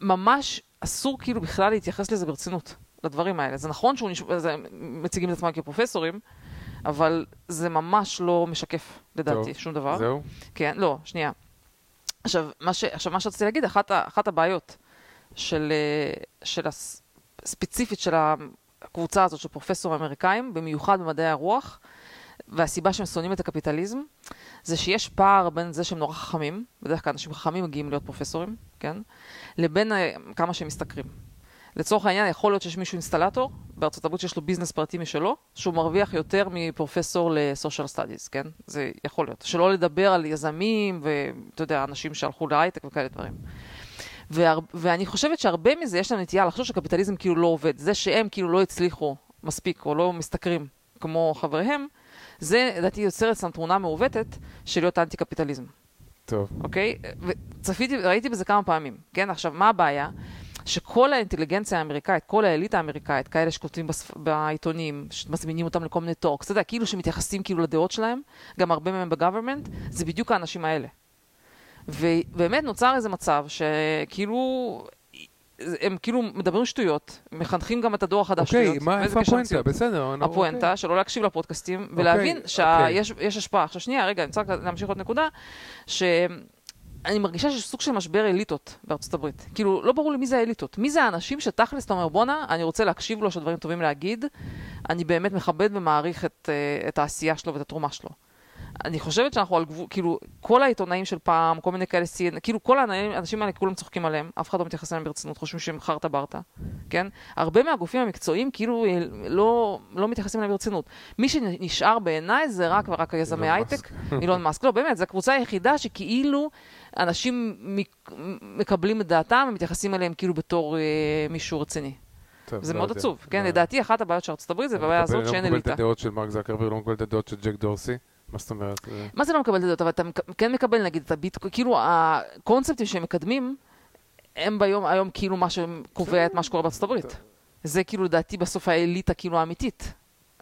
Speaker 2: וממש אסור כאילו בכלל להתייחס לזה ברצינות, לדברים האלה. זה נכון שהם מציגים את עצמם כפרופסורים, אבל זה ממש לא משקף, לדעתי,
Speaker 1: טוב,
Speaker 2: שום דבר.
Speaker 1: זהו?
Speaker 2: כן, לא, שנייה. עכשיו, מה, ש, עכשיו, מה שרציתי להגיד, אחת, ה- אחת הבעיות של, אה, של הס, ספציפית של הקבוצה הזאת של פרופסורים אמריקאים, במיוחד במדעי הרוח, והסיבה שהם שונאים את הקפיטליזם, זה שיש פער בין זה שהם נורא חכמים, בדרך כלל אנשים חכמים מגיעים להיות פרופסורים, כן? לבין אה, כמה שהם משתכרים. לצורך העניין, יכול להיות שיש מישהו אינסטלטור, בארצות הברית שיש לו ביזנס פרטי משלו, שהוא מרוויח יותר מפרופסור ל-social studies, כן? זה יכול להיות. שלא לדבר על יזמים ואתה יודע, אנשים שהלכו להייטק וכאלה דברים. והר... ואני חושבת שהרבה מזה יש להם נטייה לחשוב שקפיטליזם כאילו לא עובד. זה שהם כאילו לא הצליחו מספיק או לא משתכרים כמו חבריהם, זה לדעתי יוצר אצלם תמונה מעוותת של להיות אנטי-קפיטליזם.
Speaker 1: טוב.
Speaker 2: אוקיי? וצפיתי, ראיתי בזה כמה פעמים, כן? עכשיו, מה הבעיה? שכל האינטליגנציה האמריקאית, כל האליטה האמריקאית, כאלה שכותבים בספ... בעיתונים, שמזמינים אותם לכל מיני talks, אתה יודע, כאילו שמתייחסים כאילו לדעות שלהם, גם הרבה מהם ב government, זה בדיוק האנשים האלה. ובאמת נוצר איזה מצב שכאילו, הם כאילו מדברים שטויות, מחנכים גם את הדור החדש
Speaker 1: אוקיי,
Speaker 2: שטויות.
Speaker 1: מה,
Speaker 2: ואיזה
Speaker 1: איפה הפואנטה? בסדר.
Speaker 2: הפואנטה,
Speaker 1: אוקיי.
Speaker 2: שלא להקשיב לפודקאסטים, ולהבין
Speaker 1: אוקיי.
Speaker 2: שיש השפעה. עכשיו שנייה, רגע, אני רק להמשיך עוד נקודה, שאני מרגישה שיש סוג של משבר אליטות בארצות הברית. כאילו, לא ברור לי מי זה האליטות. מי זה האנשים שתכלס אתה אומר, בואנה, אני רוצה להקשיב לו, יש דברים טובים להגיד, אני באמת מכבד ומעריך את, אה, את העשייה שלו ואת התרומה שלו. אני חושבת שאנחנו על גבול, כאילו, כל העיתונאים של פעם, כל מיני כאלה CNN, כאילו כל האנשים האלה, כולם צוחקים עליהם, אף אחד לא מתייחס אליהם ברצינות, חושבים שהם חרטה ברטה, כן? הרבה מהגופים המקצועיים כאילו אה, לא, לא מתייחסים אליהם ברצינות. מי שנשאר בעיניי זה רק ורק היזמי הייטק, אילון מאסק. לא, באמת, זו הקבוצה היחידה שכאילו אנשים מק- מקבלים את דעתם ומתייחסים אליהם כאילו בתור אה, מישהו רציני.
Speaker 1: טוב,
Speaker 2: זה
Speaker 1: לא
Speaker 2: מאוד
Speaker 1: יודע.
Speaker 2: עצוב. כן,
Speaker 1: לא-
Speaker 2: לדעתי אחת הבעיות של ארצות הברית זה
Speaker 1: אני
Speaker 2: הבעיה הזאת שאין
Speaker 1: לא מקבל את
Speaker 2: אליטה.
Speaker 1: הדעות של מרק זקרברג, לא מקבל את הדעות של ג'ק דורסי. מה זאת אומרת?
Speaker 2: מה זה לא מקבל את הדעות? אבל אתה כן מקבל נגיד את הביטקוין, כאילו הקונספטים שהם מקדמים, הם ביום, היום כאילו מה שקובע את מה שקורה בארצות הברית. זה כאילו לדעתי בסוף האליטה כאילו האמיתית.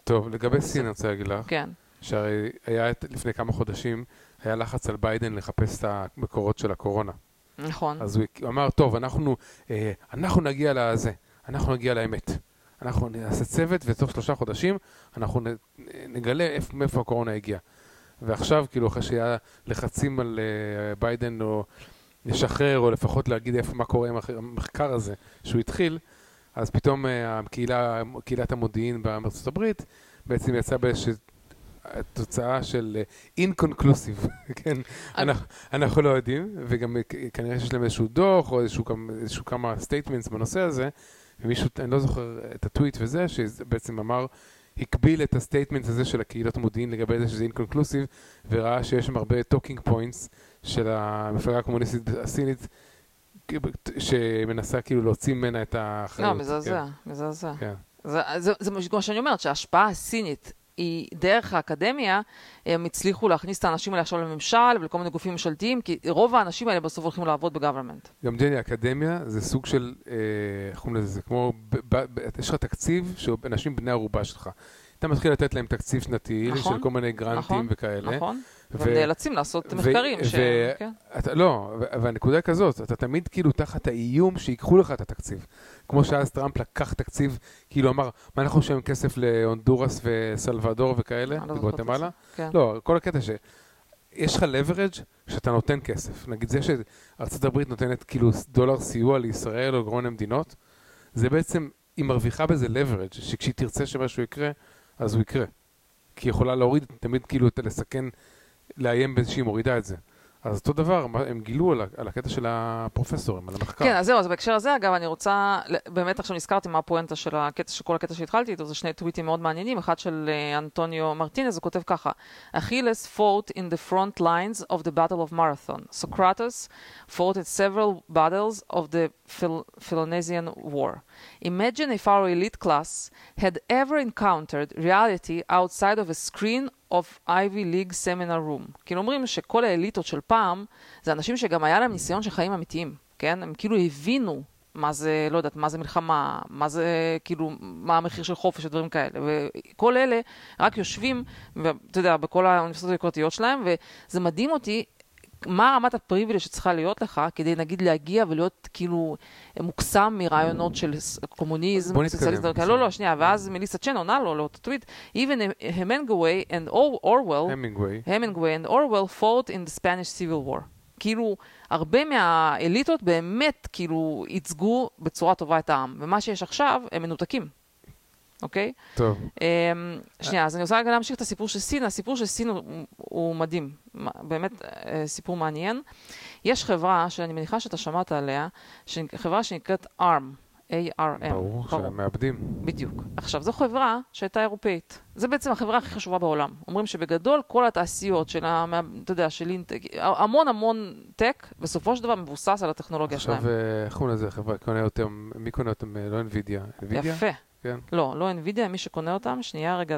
Speaker 1: טוב, לגבי סין אני רוצה להגיד לך,
Speaker 2: כן.
Speaker 1: שהרי היה לפני כמה חודשים, היה לחץ על ביידן לחפש את המקורות של הקורונה.
Speaker 2: נכון.
Speaker 1: אז הוא אמר, טוב, אנחנו, אה, אנחנו נגיע לזה, אנחנו נגיע לאמת. אנחנו נעשה צוות, ותוך שלושה חודשים אנחנו נגלה איפה, מאיפה הקורונה הגיעה. ועכשיו, כאילו, אחרי שהיה לחצים על אה, ביידן או לשחרר, או לפחות להגיד איפה, מה קורה עם המחקר הזה שהוא התחיל, אז פתאום אה, הקהילה, קהילת המודיעין בארצות הברית בעצם יצאה באיזושהי תוצאה של אה, inconclusive, כן? אנחנו, אנחנו לא יודעים, וגם אה, כנראה שיש להם איזשהו דוח, או איזשהו, איזשהו כמה statements בנושא הזה, ומישהו, אני לא זוכר את הטוויט וזה, שבעצם אמר, הקביל את ה statement הזה של הקהילות המודיעין לגבי זה שזה inconclusive, וראה שיש שם הרבה talking points של המפלגה הקומוניסטית הסינית, שמנסה כאילו להוציא ממנה את האחריות.
Speaker 2: לא, מזעזע, מזעזע.
Speaker 1: כן.
Speaker 2: זה, זה, זה מה שאני אומרת, שההשפעה הסינית היא דרך האקדמיה, הם הצליחו להכניס את האנשים האלה עכשיו לממשל ולכל מיני גופים ממשלתיים, כי רוב האנשים האלה בסוף הולכים לעבוד בגוברמנט.
Speaker 1: גם ג'ני, אקדמיה זה סוג של, אה, איך קוראים לזה, זה כמו, ב, ב, יש לך תקציב שהוא אנשים בני ערובה שלך. אתה מתחיל לתת להם תקציב שנתי
Speaker 2: נכון,
Speaker 1: של כל מיני גרנטים
Speaker 2: נכון,
Speaker 1: וכאלה.
Speaker 2: נכון?
Speaker 1: ו-
Speaker 2: והם נאלצים לעשות
Speaker 1: ו-
Speaker 2: מחקרים. ש...
Speaker 1: ו-
Speaker 2: כן.
Speaker 1: אתה, לא, ו- והנקודה כזאת, אתה תמיד כאילו תחת האיום שיקחו לך את התקציב. כמו שאז טראמפ לקח תקציב, כאילו אמר, מה אנחנו משלמים כסף להונדורס וסלבדור וכאלה,
Speaker 2: לא.
Speaker 1: בגואטמלה?
Speaker 2: כן.
Speaker 1: לא, כל הקטע ש... יש לך leverage שאתה נותן כסף. נגיד זה שארצות הברית נותנת כאילו דולר סיוע לישראל או כל מיני מדינות, זה בעצם, היא מרוויחה בזה leverage, שכשהיא תרצה שמשהו יקרה, אז הוא יקרה. כי היא יכולה להוריד, תמיד כאילו את- לסכן, לאיים בזה שהיא מורידה את זה. אז אותו דבר, הם גילו על, על הקטע של הפרופסורים, על המחקר.
Speaker 2: כן, אז זהו, אז בהקשר הזה, אגב, אני רוצה, באמת עכשיו נזכרתי מה הפואנטה של הקטע, של כל הקטע שהתחלתי איתו, זה שני טוויטים מאוד מעניינים, אחד של אה, אנטוניו מרטינז, הוא כותב ככה, Achilles fought in the front lines of the battle of Marathon. Socrates fought at several battles of the Phil- Peloponnesian War. Imagine if our elite class had ever encountered reality outside of a screen of Ivy League seminar room. כאילו אומרים שכל האליטות של פעם, זה אנשים שגם היה להם ניסיון של חיים אמיתיים, כן? הם כאילו הבינו מה זה, לא יודעת, מה זה מלחמה, מה זה, כאילו, מה המחיר של חופש ודברים כאלה. וכל אלה רק יושבים, ואתה יודע, בכל האוניברסיטאות היוקרתיות שלהם, וזה מדהים אותי מה רמת הפריביליה שצריכה להיות לך כדי נגיד להגיע ולהיות כאילו מוקסם מרעיונות של קומוניזם,
Speaker 1: נתקדם.
Speaker 2: לא, לא, שנייה, ואז מליסה צ'ן עונה לו לאותו טוויט, even Hemingway and Orwell,
Speaker 1: המינגווי.
Speaker 2: Hemingway and Orwell fought in the Spanish Civil War. כאילו, הרבה מהאליטות באמת כאילו ייצגו בצורה טובה את העם, ומה שיש עכשיו, הם מנותקים. אוקיי?
Speaker 1: טוב.
Speaker 2: Um, שנייה, אז אני רוצה רגע להמשיך את הסיפור של סין. הסיפור של סין הוא, הוא מדהים, באמת uh, סיפור מעניין. יש חברה שאני מניחה שאתה שמעת עליה, חברה שנקראת ARM, A-R-M.
Speaker 1: ברור, שהם מאבדים.
Speaker 2: בדיוק. עכשיו, זו חברה שהייתה אירופאית. זו בעצם החברה הכי חשובה בעולם. אומרים שבגדול כל התעשיות של, ה, אתה יודע, של אינטק, המון המון טק, בסופו של דבר מבוסס על הטכנולוגיה שלהם.
Speaker 1: עכשיו, אה, איך קוראים לזה? חברה קונה אותם, מי קונה אותם? לא NVIDIA. NVIDIA?
Speaker 2: יפה.
Speaker 1: כן.
Speaker 2: לא, לא NVIDIA, מי שקונה אותם, שנייה רגע,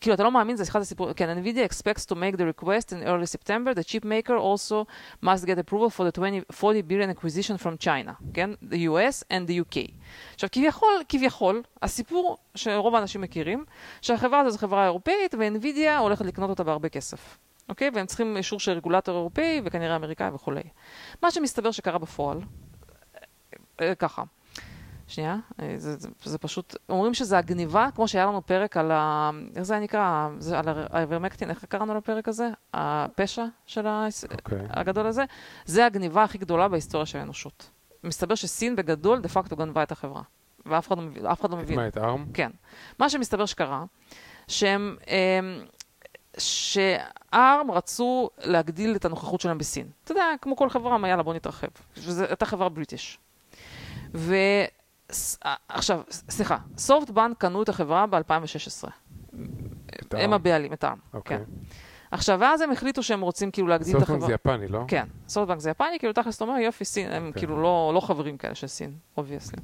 Speaker 2: כאילו אתה לא מאמין, זה אחד הסיפורים, כן, NVIDIA expects to make the request in early September, the chip maker also must get approval for the 20, 40 billion acquisition from China, כן, the US and the UK. עכשיו כביכול, כביכול, הסיפור שרוב האנשים מכירים, שהחברה הזו זו חברה אירופאית ו-NVIDIA הולכת לקנות אותה בהרבה כסף. אוקיי? והם צריכים אישור של רגולטור אירופאי וכנראה אמריקאי וכולי. מה שמסתבר שקרה בפועל, ככה. שנייה, אה, זה, זה, זה פשוט, אומרים שזה הגניבה, כמו שהיה לנו פרק על ה... איך זה היה נקרא? זה על האיברמקטין, איך קראנו לפרק הזה? הפשע של ה... okay.
Speaker 1: אוקיי.
Speaker 2: הגדול הזה? זה הגניבה הכי גדולה בהיסטוריה של האנושות. מסתבר שסין בגדול דה פקטו גנבה את החברה. ואף אחד לא, אחד לא מבין.
Speaker 1: מה, את ארם?
Speaker 2: כן. מה שמסתבר שקרה, שהם... אמ, שארם רצו להגדיל את הנוכחות שלהם בסין. אתה יודע, כמו כל חברה, יאללה, בוא נתרחב. וזו הייתה חברה British. ו... אה, עכשיו, סליחה, סופטבנק קנו את החברה ב-2016. הם הבעלים, את ארם.
Speaker 1: אוקיי.
Speaker 2: כן. עכשיו, ואז הם החליטו שהם רוצים כאילו להגדיל את החברה.
Speaker 1: סופטבנק זה יפני, לא?
Speaker 2: כן, סופטבנק זה יפני, כאילו תכלס אתה אומר, יופי, סין, הם okay. כאילו לא, לא חברים כאלה של סין, obviously.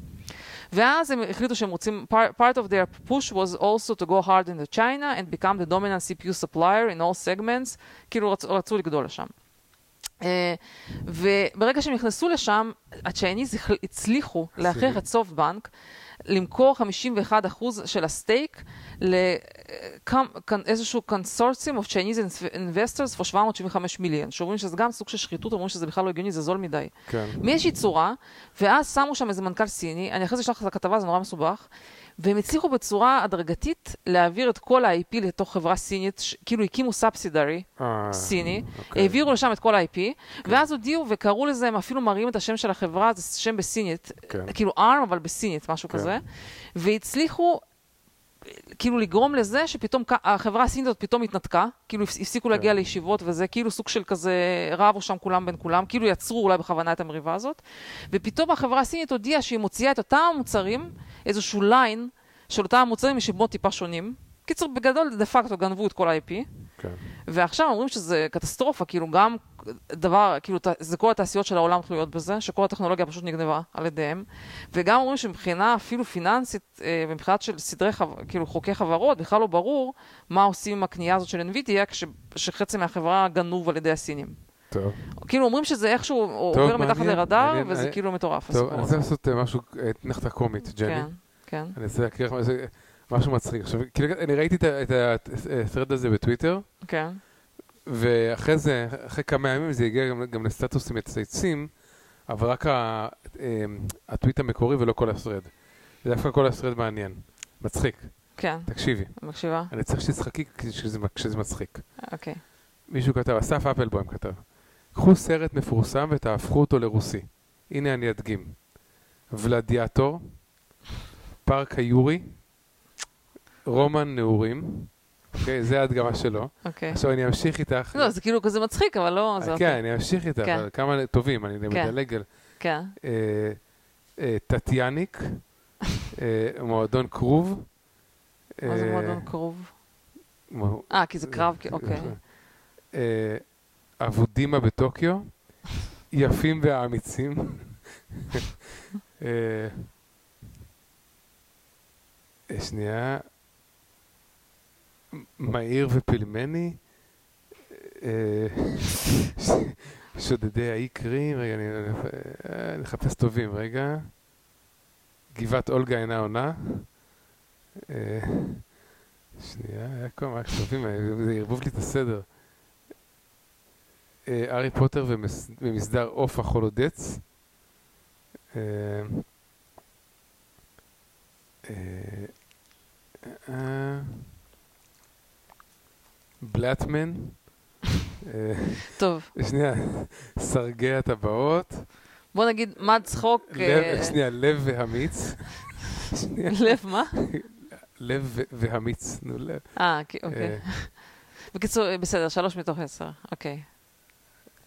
Speaker 2: ואז הם החליטו שהם רוצים, part of their push was also to go hard into China and become the dominant CPU supplier in all segments, כאילו רצ, רצו לגדול לשם. Uh, וברגע שהם נכנסו לשם, הצ'ייניז הצליחו. להכריח את סופטבנק למכור 51% של הסטייק לאיזשהו קונסורציום of Chinese investors for 775 מיליון, שאומרים שזה גם סוג של שחיתות, אומרים שזה בכלל לא הגיוני, זה זול מדי.
Speaker 1: כן.
Speaker 2: מאיזושהי צורה, ואז שמו שם איזה מנכ"ל סיני, אני אחרי זה אשלח לך את הכתבה, זה נורא מסובך, והם הצליחו בצורה הדרגתית להעביר את כל ה-IP לתוך חברה סינית, כאילו הקימו סאבסידרי
Speaker 1: אה,
Speaker 2: סיני,
Speaker 1: אוקיי.
Speaker 2: העבירו לשם את כל ה-IP, ואז הודיעו וקראו לזה, הם אפילו מראים את השם של החברה, זה שם בסינית,
Speaker 1: כן.
Speaker 2: כאילו ARM אבל בסינית, משהו
Speaker 1: כן.
Speaker 2: כזה, והצליחו כאילו לגרום לזה שפתאום החברה הסינית הזאת פתאום התנתקה, כאילו הפס- הפסיקו
Speaker 1: כן.
Speaker 2: להגיע לישיבות וזה כאילו סוג של כזה רבו שם כולם בין כולם, כאילו יצרו אולי בכוונה את המריבה הזאת, ופתאום החברה הסינית הודיעה שהיא מוציאה את אותם המוצרים, איזשהו ליין של אותם המוצרים משמות טיפה שונים. קיצור, בגדול דה פקטו גנבו את כל ה-IP,
Speaker 1: כן.
Speaker 2: ועכשיו אומרים שזה קטסטרופה, כאילו גם דבר, כאילו זה כל התעשיות של העולם תלויות בזה, שכל הטכנולוגיה פשוט נגנבה על ידיהם, וגם אומרים שמבחינה אפילו פיננסית, אה, מבחינת של סדרי, חו... כאילו חוקי חברות, בכלל לא ברור מה עושים עם הקנייה הזאת של NVIDIA, כש... שחצי מהחברה גנוב על ידי הסינים.
Speaker 1: טוב.
Speaker 2: כאילו אומרים שזה איכשהו עובר מתחת לרדאר,
Speaker 1: מעניין,
Speaker 2: וזה
Speaker 1: אני-
Speaker 2: כאילו מטורף.
Speaker 1: טוב, אני. רוצה לעשות אה, משהו, אה, נחתה קומית, ג'ני.
Speaker 2: כן, כן,
Speaker 1: אני רוצה להקריא לך משהו מצחיק. עכשיו, כאילו, אני ראיתי את הסרט הזה בטוויטר,
Speaker 2: כן,
Speaker 1: ואחרי זה, אחרי כמה ימים זה הגיע גם, גם לסטטוסים מצייצים, אבל רק ה, אה, הטוויט המקורי ולא כל הסרד. דווקא כל הסרד מעניין. מצחיק.
Speaker 2: כן,
Speaker 1: תקשיבי,
Speaker 2: מקשיבה.
Speaker 1: אני צריך שתשחקי כשזה, כשזה מצחיק.
Speaker 2: אוקיי.
Speaker 1: מישהו כתב, אסף אפלבוים כתב, קחו סרט מפורסם ותהפכו אותו לרוסי. הנה אני אדגים. ולדיאטור, פארק היורי, רומן נעורים, אוקיי, זה ההדגמה שלו.
Speaker 2: אוקיי.
Speaker 1: עכשיו אני אמשיך איתך.
Speaker 2: לא, זה כאילו כזה מצחיק, אבל לא...
Speaker 1: כן. אני אמשיך איתך,
Speaker 2: כן.
Speaker 1: כמה טובים, אני מדלג על...
Speaker 2: כן,
Speaker 1: אה, אה, טטיאניק, אה, מועדון כרוב.
Speaker 2: מה זה מועדון קרוב?
Speaker 1: מו-
Speaker 2: אה, כי זה קרב, אוקיי.
Speaker 1: אבודימה בטוקיו, יפים והאמיצים. אה, שנייה. מהיר ופילמני. אה, שודדי האי קרים, רגע, אני אני מחפש טובים, רגע. גבעת אולגה אינה עונה. אה, שנייה, היה כל מה כתובים, זה ערבוב לי את הסדר. אה, הארי פוטר ומס- ומסדר עוף החולודץ. אה, אה, אה, בלטמן. אה,
Speaker 2: טוב,
Speaker 1: שנייה, סרגי הטבעות.
Speaker 2: בוא נגיד מד צחוק,
Speaker 1: לב,
Speaker 2: אה,
Speaker 1: שנייה, לב והמיץ.
Speaker 2: לב מה?
Speaker 1: לב והמיץ. נו, לב.
Speaker 2: אה, אוקיי.
Speaker 1: אה,
Speaker 2: בקיצור, אה, בסדר, שלוש מתוך עשר, אוקיי.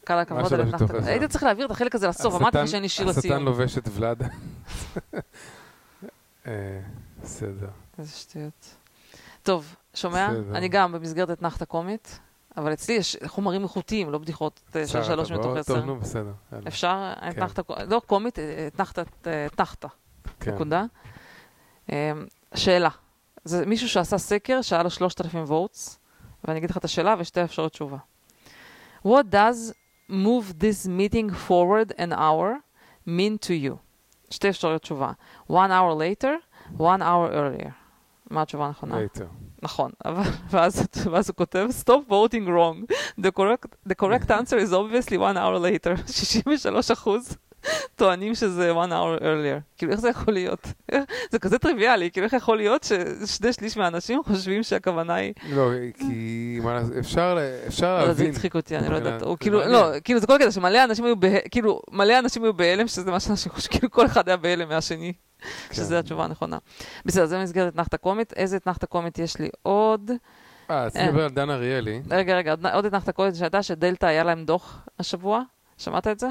Speaker 2: כל הכבוד על.
Speaker 1: עשר?
Speaker 2: היית צריך להעביר את החלק הזה לסוף, אמרתי לך
Speaker 1: השטן-
Speaker 2: שאין לי שיר
Speaker 1: השטן
Speaker 2: לסיום.
Speaker 1: לובש את ולאד. אה, בסדר.
Speaker 2: איזה שטויות. טוב, שומע?
Speaker 1: בסדר.
Speaker 2: אני גם במסגרת אתנחתא קומית, אבל אצלי יש חומרים איכותיים, לא בדיחות אה, של שלוש מתוך. עשר.
Speaker 1: טוב, נו, בסדר.
Speaker 2: אפשר? אתנחתא, לא קומית, אה, אתנחתא, אה, אתנחתא,
Speaker 1: כן.
Speaker 2: נקודה. אה, שאלה. זה מישהו שעשה סקר שהיה לו 3,000 וואטס, ואני אגיד לך את השאלה ושתי אפשרות תשובה. What does move this meeting forward an hour mean to you? שתי אפשרויות תשובה. One hour later, one hour earlier. מה התשובה הנכונה?
Speaker 1: later.
Speaker 2: נכון, אבל ואז, ואז הוא כותב, stop voting wrong. The correct, the correct answer is obviously one hour later. 63 אחוז טוענים שזה one hour earlier. כאילו, איך זה יכול להיות? זה כזה טריוויאלי, כאילו, איך יכול להיות ששני שליש מהאנשים חושבים שהכוונה היא...
Speaker 1: לא, כי אפשר
Speaker 2: לא, זה
Speaker 1: להבין.
Speaker 2: הצחיק אותי, אני לא יודעת. הוא
Speaker 1: זה
Speaker 2: כאילו. לא, כאילו, זה כל קטע שמלא אנשים היו, כאילו, מלא אנשים היו בהלם, שזה מה שאנשים חושבים, כאילו, כל אחד היה בהלם מהשני,
Speaker 1: כן.
Speaker 2: שזו התשובה הנכונה. בסדר, זה במסגרת אתנחתא קומית. איזה אתנחתא קומית יש לי עוד?
Speaker 1: אה, אז
Speaker 2: אה.
Speaker 1: נדבר על דן אריאלי.
Speaker 2: רגע, רגע, עוד- עוד אתנחתא קומית שהייתה שדלתא היה להם דוח השבוע, שמעת את זה?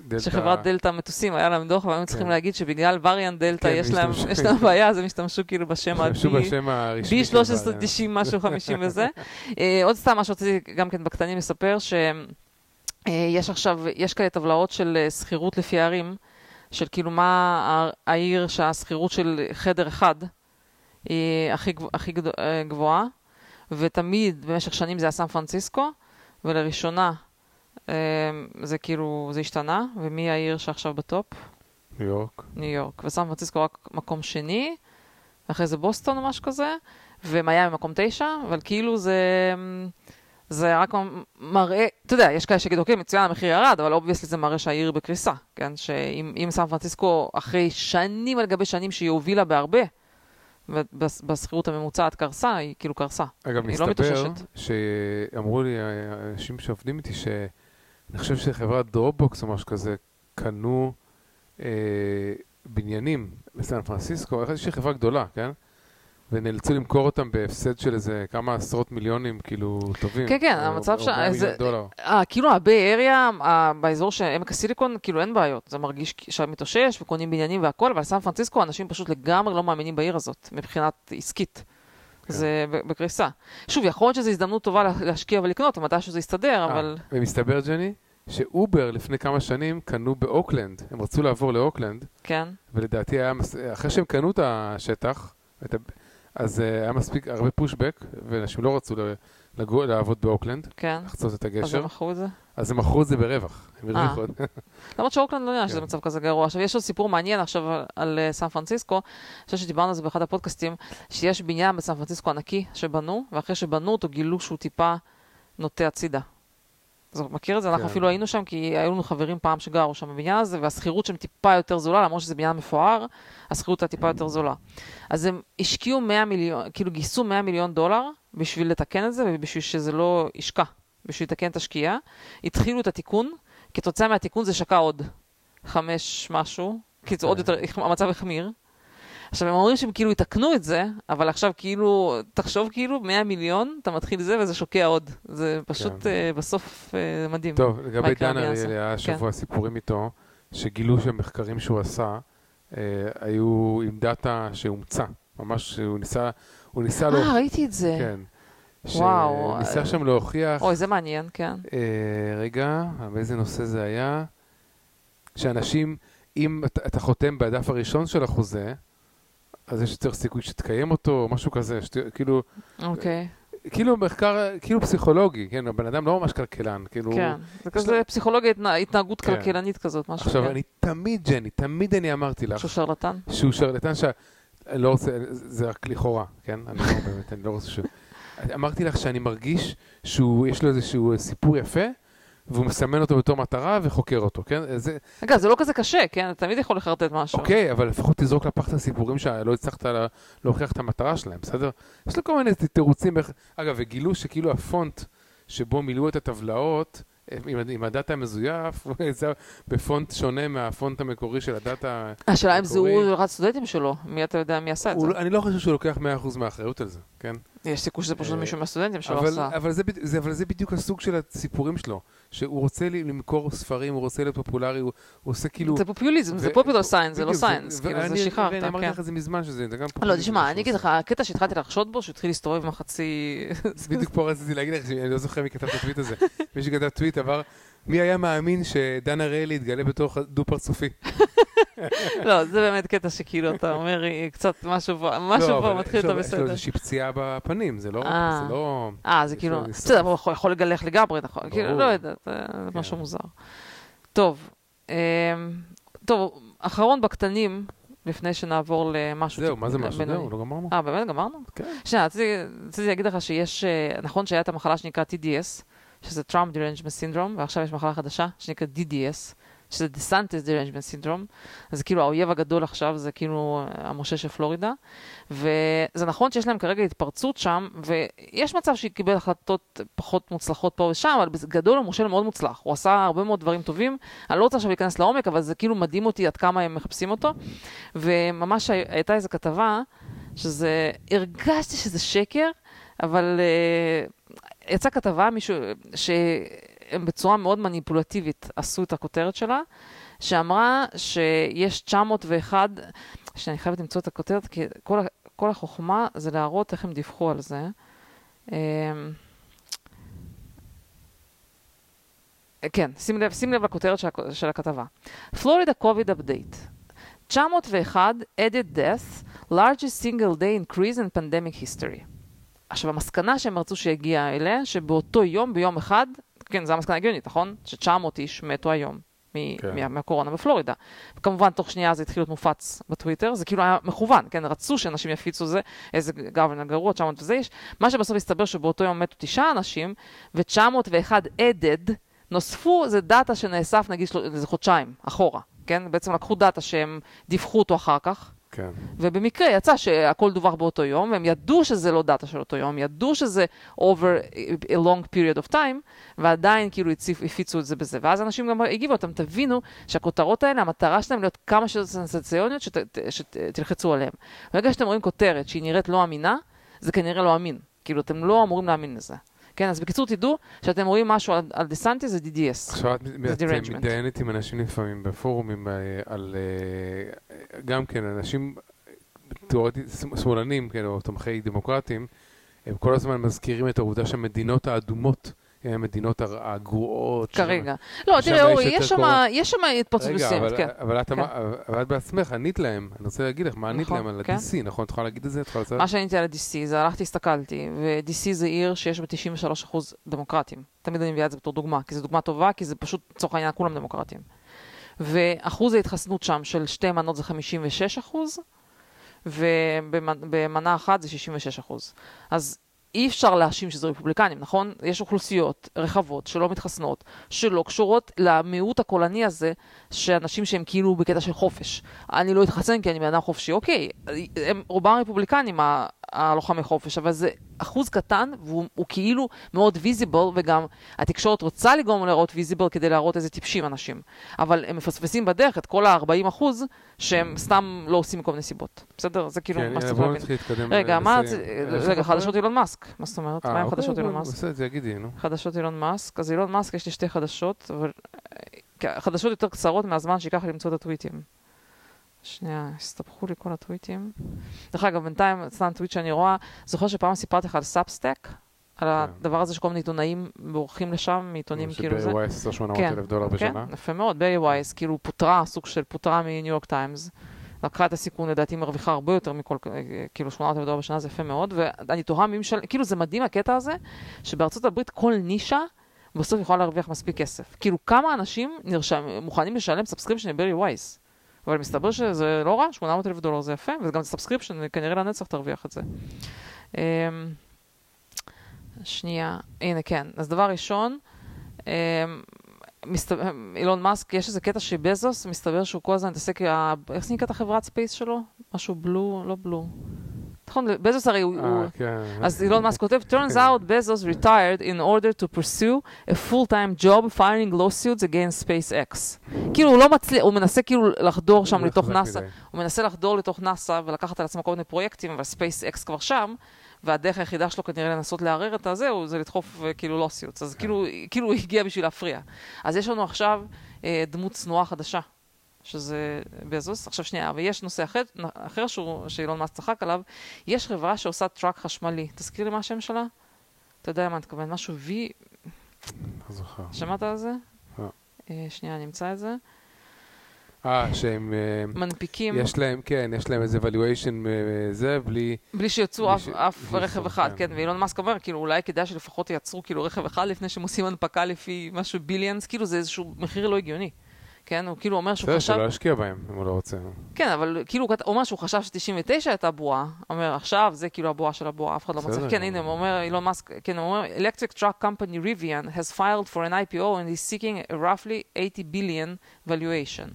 Speaker 1: דלתא-
Speaker 2: שחברת דלתא מטוסים היה להם דוח, צריכים
Speaker 1: כן.
Speaker 2: להגיד שבגלל וריאנט דלתא
Speaker 1: כן,
Speaker 2: יש להם
Speaker 1: השתמשו-
Speaker 2: יש להם בעיה, אז הם השתמשו כאילו בשם
Speaker 1: השתמשו
Speaker 2: ה-D.
Speaker 1: בשם הרשמי של
Speaker 2: B1390 משהו 50 וזה. אה, עוד סתם מה שרציתי גם כן בקטנים לספר, שיש עכשיו, יש כאלה טבלאות של אה, שכירות לפי ערים, של כאילו מה ה- העיר שהשכירות של חדר אחד היא הכי, הכי אה, גבוהה, ותמיד במשך שנים זה היה סן פרנסיסקו, ולראשונה אה, זה כאילו, זה השתנה, ומי העיר שעכשיו בטופ?
Speaker 1: ניו יורק.
Speaker 2: ניו יורק, וסן פרנסיסקו רק מקום שני, ואחרי זה בוסטון או משהו כזה, ומיאמי מקום תשע, אבל כאילו זה, זה רק מראה, אתה יודע, יש כאלה שיגידו, אוקיי, מצוין, המחיר ירד, אבל obviously זה מראה שהעיר בקריסה, כן? שאם אם סן פרנסיסקו, אחרי שנים על גבי שנים שהיא הובילה בהרבה, בשכירות הממוצעת קרסה, היא כאילו קרסה.
Speaker 1: אגב,
Speaker 2: היא לא
Speaker 1: מסתבר
Speaker 2: מתאוששת.
Speaker 1: שאמרו לי אנשים שעובדים איתי שאני חושב שחברת דרופבוקס או משהו כזה קנו אה, בניינים בסן פרנסיסקו, איזושהי חברה גדולה, כן? ונאלצו למכור אותם בהפסד של איזה כמה עשרות מיליונים, כאילו, טובים.
Speaker 2: כן, כן,
Speaker 1: או-
Speaker 2: המצב
Speaker 1: או
Speaker 2: ש-
Speaker 1: 100
Speaker 2: זה-
Speaker 1: מיליון דולר.
Speaker 2: אה, כאילו הביי אריה, אה, באזור של עמק הסיליקון, כאילו אין בעיות. זה מרגיש שמתאושש וקונים בניינים והכל, אבל סן פרנסיסקו, אנשים פשוט לגמרי לא מאמינים בעיר הזאת, מבחינת עסקית.
Speaker 1: כן.
Speaker 2: זה בקריסה. שוב, יכול להיות שזו הזדמנות טובה לה- להשקיע ולקנות, מתי שזה יסתדר, אבל...
Speaker 1: אה, ומסתבר, ג'ני, שאובר לפני כמה שנים קנו באוקלנד, הם רצו לעבור לאוקלנד,
Speaker 2: כן.
Speaker 1: ולדעתי היה, מס- אחרי שהם קנו את השטח, את ה... אז uh, היה מספיק הרבה pushback, ואנשים לא רצו לגור, לעבוד באוקלנד,
Speaker 2: כן.
Speaker 1: לחצות את
Speaker 2: אז
Speaker 1: הגשר,
Speaker 2: הם מכרו את זה.
Speaker 1: אז הם מכרו את זה ברווח. הם
Speaker 2: אה.
Speaker 1: הרוויחו.
Speaker 2: למרות שאוקלנד לא נראה שזה
Speaker 1: כן.
Speaker 2: מצב כזה גרוע. עכשיו, יש עוד סיפור מעניין עכשיו על, על אה, סן פרנסיסקו. אני חושב שדיברנו על זה באחד הפודקאסטים, שיש בניין בסן פרנסיסקו ענקי שבנו, ואחרי שבנו אותו גילו שהוא טיפה נוטה הצידה. אז מכיר את זה? אנחנו
Speaker 1: כן.
Speaker 2: אפילו היינו שם, כי היו לנו חברים פעם שגרו שם בבניין הזה, והשכירות שם טיפה יותר זולה, למרות שזה בניין מפואר, השכירות הייתה טיפה יותר זולה. אז הם השקיעו 100 מיליון, כאילו גייסו 100 מיליון דולר בשביל לתקן את זה, ובשביל שזה לא ישקע, בשביל לתקן את השקיעה. התחילו את התיקון, כתוצאה מהתיקון זה שקע עוד חמש משהו, כי זה עוד יותר, המצב החמיר. עכשיו, הם אומרים שהם כאילו יתקנו את זה, אבל עכשיו כאילו, תחשוב כאילו, 100 מיליון, אתה מתחיל זה וזה שוקע עוד. זה פשוט
Speaker 1: כן.
Speaker 2: אה, בסוף אה, מדהים.
Speaker 1: טוב, לגבי דן? אריאלי, היה
Speaker 2: כן.
Speaker 1: השבוע סיפורים איתו, שגילו שהמחקרים שהוא עשה, אה, היו עם דאטה שאומצה. ממש, הוא ניסה, הוא ניסה לו...
Speaker 2: אה, ראיתי את זה.
Speaker 1: כן.
Speaker 2: וואו.
Speaker 1: ניסה שם להוכיח...
Speaker 2: אוי, זה מעניין, כן.
Speaker 1: אה, רגע, באיזה נושא זה היה? שאנשים, אם אתה, אתה חותם בדף הראשון של החוזה, אז יש יותר סיכוי שתקיים אותו, או משהו כזה, שת, כאילו,
Speaker 2: אוקיי.
Speaker 1: כאילו מחקר, כאילו פסיכולוגי, כן, הבן אדם לא ממש כלכלן, כאילו...
Speaker 2: כן, זה כזה
Speaker 1: לו-
Speaker 2: פסיכולוגיה, התנה- התנהגות
Speaker 1: כן.
Speaker 2: כלכלנית כזאת, משהו.
Speaker 1: עכשיו,
Speaker 2: כן.
Speaker 1: אני תמיד, ג'ני, תמיד אני אמרתי לך,
Speaker 2: שהוא שרלטן?
Speaker 1: שהוא שרלטן ש... אני לא רוצה, זה רק לכאורה, כן? אני לא באמת, אני לא רוצה ש... אמרתי לך שאני מרגיש שהוא, יש לו איזשהו סיפור יפה, והוא מסמן אותו בתור מטרה וחוקר אותו, כן? זה,
Speaker 2: אגב, זה לא כזה קשה, כן? אתה תמיד יכול לחרטט משהו.
Speaker 1: אוקיי, אבל לפחות תזרוק לפח את הסיפורים שלא הצלחת לה- להוכיח את המטרה שלהם, בסדר? יש לו כל מיני תירוצים, אגב, וגילו שכאילו הפונט שבו מילאו את הטבלאות, עם, עם הדאטה המזויף, הוא יצא בפונט שונה מהפונט המקורי של הדאטה.
Speaker 2: השאלה אם זה
Speaker 1: המקורי.
Speaker 2: הוא רק סטודנטים שלו, מי אתה יודע מי עשה את זה?
Speaker 1: לא- אני לא חושב שהוא לוקח 100% מהאחריות על זה, כן?
Speaker 2: יש סיכוי שזה פשוט
Speaker 1: אה,
Speaker 2: מישהו מהסטודנטים שלו עשה.
Speaker 1: זה, זה, אבל זה בדיוק הסוג של הסיפורים שלו, שהוא רוצה למכור ספרים, הוא רוצה להיות פופולרי, הוא, עושה כאילו...
Speaker 2: זה פופוליזם, זה popular science, זה לא science, כאילו, זה שחררת,
Speaker 1: ואני אמרתי
Speaker 2: כן.
Speaker 1: לך את זה מזמן שזה, זה גם
Speaker 2: לא,
Speaker 1: פופוליזם
Speaker 2: תשמע,
Speaker 1: שהוא
Speaker 2: אני אגיד. לך, הקטע שהתחלתי לחשוד בו, שהוא התחיל להסתובב עם החצי...
Speaker 1: בדיוק פה רציתי להגיד לך, שאני לא זוכר מי כתב את הטוויט הזה. מי שכתב טוויט עבר, מי היה מאמין שדנה ריילי יתגלה בתור דו-פרצופי?
Speaker 2: לא, זה באמת קטע שכאילו, אתה אומר, היא קצת משהו פה, משהו
Speaker 1: לא,
Speaker 2: פה
Speaker 1: אבל
Speaker 2: מתחיל
Speaker 1: לו-
Speaker 2: איתו
Speaker 1: יש לו
Speaker 2: בסדר.
Speaker 1: איזושהי פציעה בפנים, זה לא...
Speaker 2: אה.
Speaker 1: זה לא...
Speaker 2: אה, כאילו, בסדר, הוא יכול- לגלח לגמרי, נכון? כאילו. לא יודעת, זה
Speaker 1: כן.
Speaker 2: משהו מוזר. טוב, אמ, טוב, אחרון בקטנים, לפני שנעבור למשהו...
Speaker 1: זהו, מה זה משהו? זהו, לא גמרנו?
Speaker 2: אה, באמת גמרנו?
Speaker 1: כן.
Speaker 2: שנייה, רציתי רציתי להגיד לך שיש, אה, נכון שהיה את המחלה שנקרא TDS, שזה Trump Derangement Syndrome, ועכשיו יש מחלה חדשה שנקראת DDS, שזה DeSantis Derangement Syndrome, אז כאילו האויב הגדול עכשיו, זה כאילו אה, המשה של פלורידה, וזה נכון שיש להם כרגע התפרצות שם, ויש מצב שהוא קיבל החלטות פחות מוצלחות פה ושם, אבל בגדול הוא מושל מאוד מוצלח, הוא עשה הרבה מאוד דברים טובים, אני לא רוצה עכשיו להיכנס לעומק, אבל זה כאילו מדהים אותי עד כמה הם מחפשים אותו, וממש הי- הייתה איזו כתבה, שזה, הרגשתי שזה שקר, אבל uh, יצאה כתבה, מישהו, שהם בצורה מאוד מניפולטיבית עשו את הכותרת שלה, שאמרה שיש 901, שאני חייבת למצוא את הכותרת, כי כל, כל החוכמה זה להראות איך הם דיווחו על זה. אמ, כן, שים לב, שים לב לכותרת של, של הכתבה. פלורידה COVID update. 901 added death, largest single day increase in pandemic history. עכשיו, המסקנה שהם רצו שיגיע אליה, שבאותו יום, ביום אחד, כן, זו המסקנה הגיונית, נכון? ש-900 איש מתו היום מ-
Speaker 1: כן.
Speaker 2: מה- מהקורונה בפלורידה. וכמובן, תוך שנייה זה התחיל להיות מופץ בטוויטר, זה כאילו היה מכוון, כן? רצו שאנשים יפיצו זה, איזה גוורנר גרוע, 900 וזה יש. מה שבסוף הסתבר שבאותו יום מתו תשעה אנשים, ו-901 added, נוספו, זה דאטה שנאסף נגיד איזה חודשיים, אחורה, כן? בעצם לקחו דאטה שהם דיווחו אותו אחר כך,
Speaker 1: כן.
Speaker 2: ובמקרה יצא שהכל דווח באותו יום, והם ידעו שזה לא דאטה של אותו יום, הם ידעו שזה over a long period of time, ועדיין כאילו הציף, הפיצו את זה בזה. ואז אנשים גם הגיבו, אתם תבינו שהכותרות האלה, המטרה שלהם להיות כמה שיותר סנסציוניות שת, שתלחצו עליהן. ברגע שאתם רואים כותרת שהיא נראית לא אמינה, זה כנראה לא אמין. כאילו, אתם לא אמורים להאמין לזה. כן, אז בקיצור, תדעו שאתם רואים משהו על, על דיסנטי זה DDS.
Speaker 1: עכשיו את. מתדיינת עם אנשים לפעמים בפורומים אה, על... אה, גם כן, אנשים שמאלנים, כן, או תומכי דמוקרטים, הם כל הזמן מזכירים את העובדה שהמדינות האדומות המדינות הר- הגרועות.
Speaker 2: כרגע. לא,
Speaker 1: שם
Speaker 2: תראה, אורי,
Speaker 1: יש
Speaker 2: שם- התפרצות
Speaker 1: רגע,
Speaker 2: מסוימת,
Speaker 1: אבל,
Speaker 2: כן.
Speaker 1: אבל, את,
Speaker 2: כן.
Speaker 1: אבל את בעצמך ענית להם, אני רוצה להגיד לך, מה ענית
Speaker 2: נכון,
Speaker 1: להם על
Speaker 2: כן.
Speaker 1: ה-DC, נכון? את יכולה להגיד את זה? את יכולה לצאת?
Speaker 2: מה שעניתי על ה-DC זה הלכתי, הסתכלתי, ו-DC זה עיר שיש בה 93% דמוקרטים. תמיד אני מביאה את זה בתור דוגמה, כי זו דוגמה טובה, כי זה פשוט, לצורך העניין, כולם דמוקרטים. ואחוז ההתחסנות שם של שתי מנות זה 56%, ובמנה אחת זה 66%. אז אי אפשר להאשים שזה רפובליקנים, נכון? יש אוכלוסיות רחבות שלא מתחסנות, שלא קשורות למיעוט הקולני הזה, שאנשים שהם כאילו בקטע של חופש. אני לא אתחסן כי אני בן אדם חופשי. אוקיי, הם רובם רפובליקנים, הלוחמי חופש, אבל זה אחוז קטן, והוא הוא כאילו מאוד ויזיבל, וגם התקשורת רוצה לגרום להראות ויזיבל כדי להראות איזה טיפשים אנשים. אבל הם מפספסים בדרך את כל ה-40 אחוז, שהם סתם לא עושים מכל מיני סיבות. בסדר? זה כאילו
Speaker 1: כן,
Speaker 2: מה שצריך להבין. רגע, מה...
Speaker 1: לסיים.
Speaker 2: רצ-
Speaker 1: יש
Speaker 2: רגע, חדשות? אילון מאסק. מה זאת אומרת?
Speaker 1: אה,
Speaker 2: מה עם
Speaker 1: אוקיי,
Speaker 2: חדשות אילון מאסק?
Speaker 1: בסדר, תגידי, נו.
Speaker 2: חדשות אילון מאסק. אז אילון מאסק, יש לי שתי חדשות, אבל אה, חדשות יותר קצרות מהזמן שייקח למצוא את הטוויטים. שנייה, הסתבכו לי כל הטוויטים. דרך אגב, בינתיים, סתם טוויט שאני רואה, זוכר שפעם סיפרתי לך על סאבסטק? על הדבר הזה שכל מיני עיתונאים בורחים לשם, מעיתונים כאילו זה.
Speaker 1: שברי וייס עושה 800
Speaker 2: כן,
Speaker 1: אלף דולר
Speaker 2: כן,
Speaker 1: בשנה.
Speaker 2: יפה מאוד, וייס, כאילו פוטרה, סוג של פוטרה מניו יורק טיימס. לקחה את הסיכון, לדעתי מרוויחה הרבה יותר מכל, אה, כאילו 800 אלף דולר בשנה זה יפה מאוד, ואני תוהה מי משלם, כאילו זה מדהים הקטע הזה, שבארצות הברית כל נישה בסוף יכולה להרוויח מספיק כסף. כאילו כמה אנשים נרשם, מוכנים לשלם subscription לברי וייס. אבל מסתבר שזה לא רע, 800 אלף דולר זה יפה, וגם subscription, כנראה לנצח תרוויח את זה. אמ, שנייה, הנה כן, אז דבר ראשון, אמ, אילון מאסק, יש איזה קטע שבזוס, מסתבר שהוא כל הזמן מתעסק, איך זה נקרא את החברת ספייס שלו? משהו בלו, לא בלו. נכון, בזוס הרי הוא...
Speaker 1: אה, כן.
Speaker 2: אז אילון מאסק כותב, turns out בזוס retired in order to pursue a full-time job filing lawsuits against SpaceX. כאילו הוא לא מצליח, הוא מנסה כאילו לחדור שם לתוך נאסא, הוא מנסה לחדור לתוך נאסא ולקחת על עצמו כל מיני פרויקטים, אבל SpaceX כבר שם. והדרך היחידה שלו כנראה לנסות לערער את הזה, זה לדחוף כאילו לוסיוטס. אז כאילו, כאילו הוא הגיע בשביל להפריע. אז יש לנו עכשיו אה, דמות צנועה חדשה, שזה בזוס. עכשיו שנייה, אבל יש נושא אחר, אחר שהוא, שאילון מאסק צחק עליו, יש חברה שעושה טראק חשמלי. תזכיר לי מה השם שלה? אתה יודע מה אני מתכוון, משהו V...
Speaker 1: לא זוכר.
Speaker 2: שמעת על זה?
Speaker 1: לא.
Speaker 2: אה, שנייה, אני אמצא את זה.
Speaker 1: אה, שהם... אה,
Speaker 2: מנפיקים...
Speaker 1: יש להם, כן, יש להם איזה valuation אה, זה, בלי...
Speaker 2: בלי שיצאו אף, ש... אף בלי רכב אחד, כן,
Speaker 1: כן
Speaker 2: ואילון מאסק אומר, כאילו, אולי כדאי שלפחות ייצרו כאילו רכב אחד לפני שהם עושים הנפקה לפי משהו ביליאנס, כאילו זה איזשהו מחיר לא הגיוני. כן, הוא כאילו אומר שהוא חשב...
Speaker 1: בסדר, שלא ישקיע בהם, אם הוא לא רוצה.
Speaker 2: כן, אבל כאילו הוא אומר שהוא חשב ש-99 הייתה בועה, אומר עכשיו זה כאילו הבועה של הבועה, אף אחד לא מצליח. כן, הנה, הוא אומר, אילון מאסק, כן, הוא אומר, electric truck company Rivian has filed for an IPO and is seeking a roughly 80 billion valuation.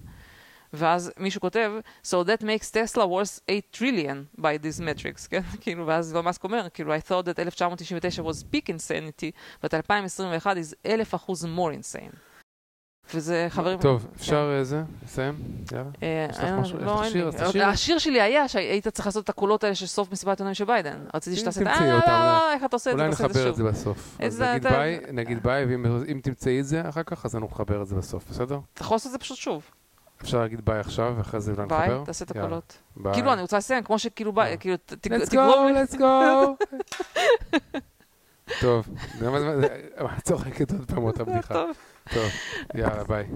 Speaker 2: ואז מישהו כותב, so that makes Tesla worth 8 trillion by these metrics, כן? כאילו, ואז אילון מאסק אומר, כאילו, I thought that 1999 was peak insanity, but 2021 is אלף אחוז more insane. וזה חברים...
Speaker 1: טוב,
Speaker 2: כן.
Speaker 1: אפשר איזה? לסיים? יאללה.
Speaker 2: אה,
Speaker 1: יש לך משהו?
Speaker 2: לא? לי. השיר שלי היה שהיית צריך לעשות את הקולות האלה של סוף מסיבת עיתונאים של ביידן. רציתי שתעשה את ה...
Speaker 1: תמצאי
Speaker 2: אה,
Speaker 1: אותם,
Speaker 2: לא, איך אתה עושה את זה?
Speaker 1: אולי
Speaker 2: את זה
Speaker 1: נחבר את. זה בסוף. נגיד ביי, ואם תמצאי את זה אחר כך, אז אנחנו נחבר את זה בסוף, בסדר?
Speaker 2: אתה יכול לעשות את זה פשוט שוב.
Speaker 1: אפשר להגיד ביי עכשיו, ואחרי זה אולי נחבר?
Speaker 2: ביי, תעשה את. הקולות. כאילו, אני רוצה לסיים, כמו שכאילו ביי,
Speaker 1: אה.
Speaker 2: כאילו, ת- ת-
Speaker 1: let's
Speaker 2: תגרום
Speaker 1: go,
Speaker 2: לי...
Speaker 1: let's go. טוב, זה- צוחקת עוד פעם אותה בדיחה.
Speaker 2: טוב.
Speaker 1: טוב, יאללה, ביי.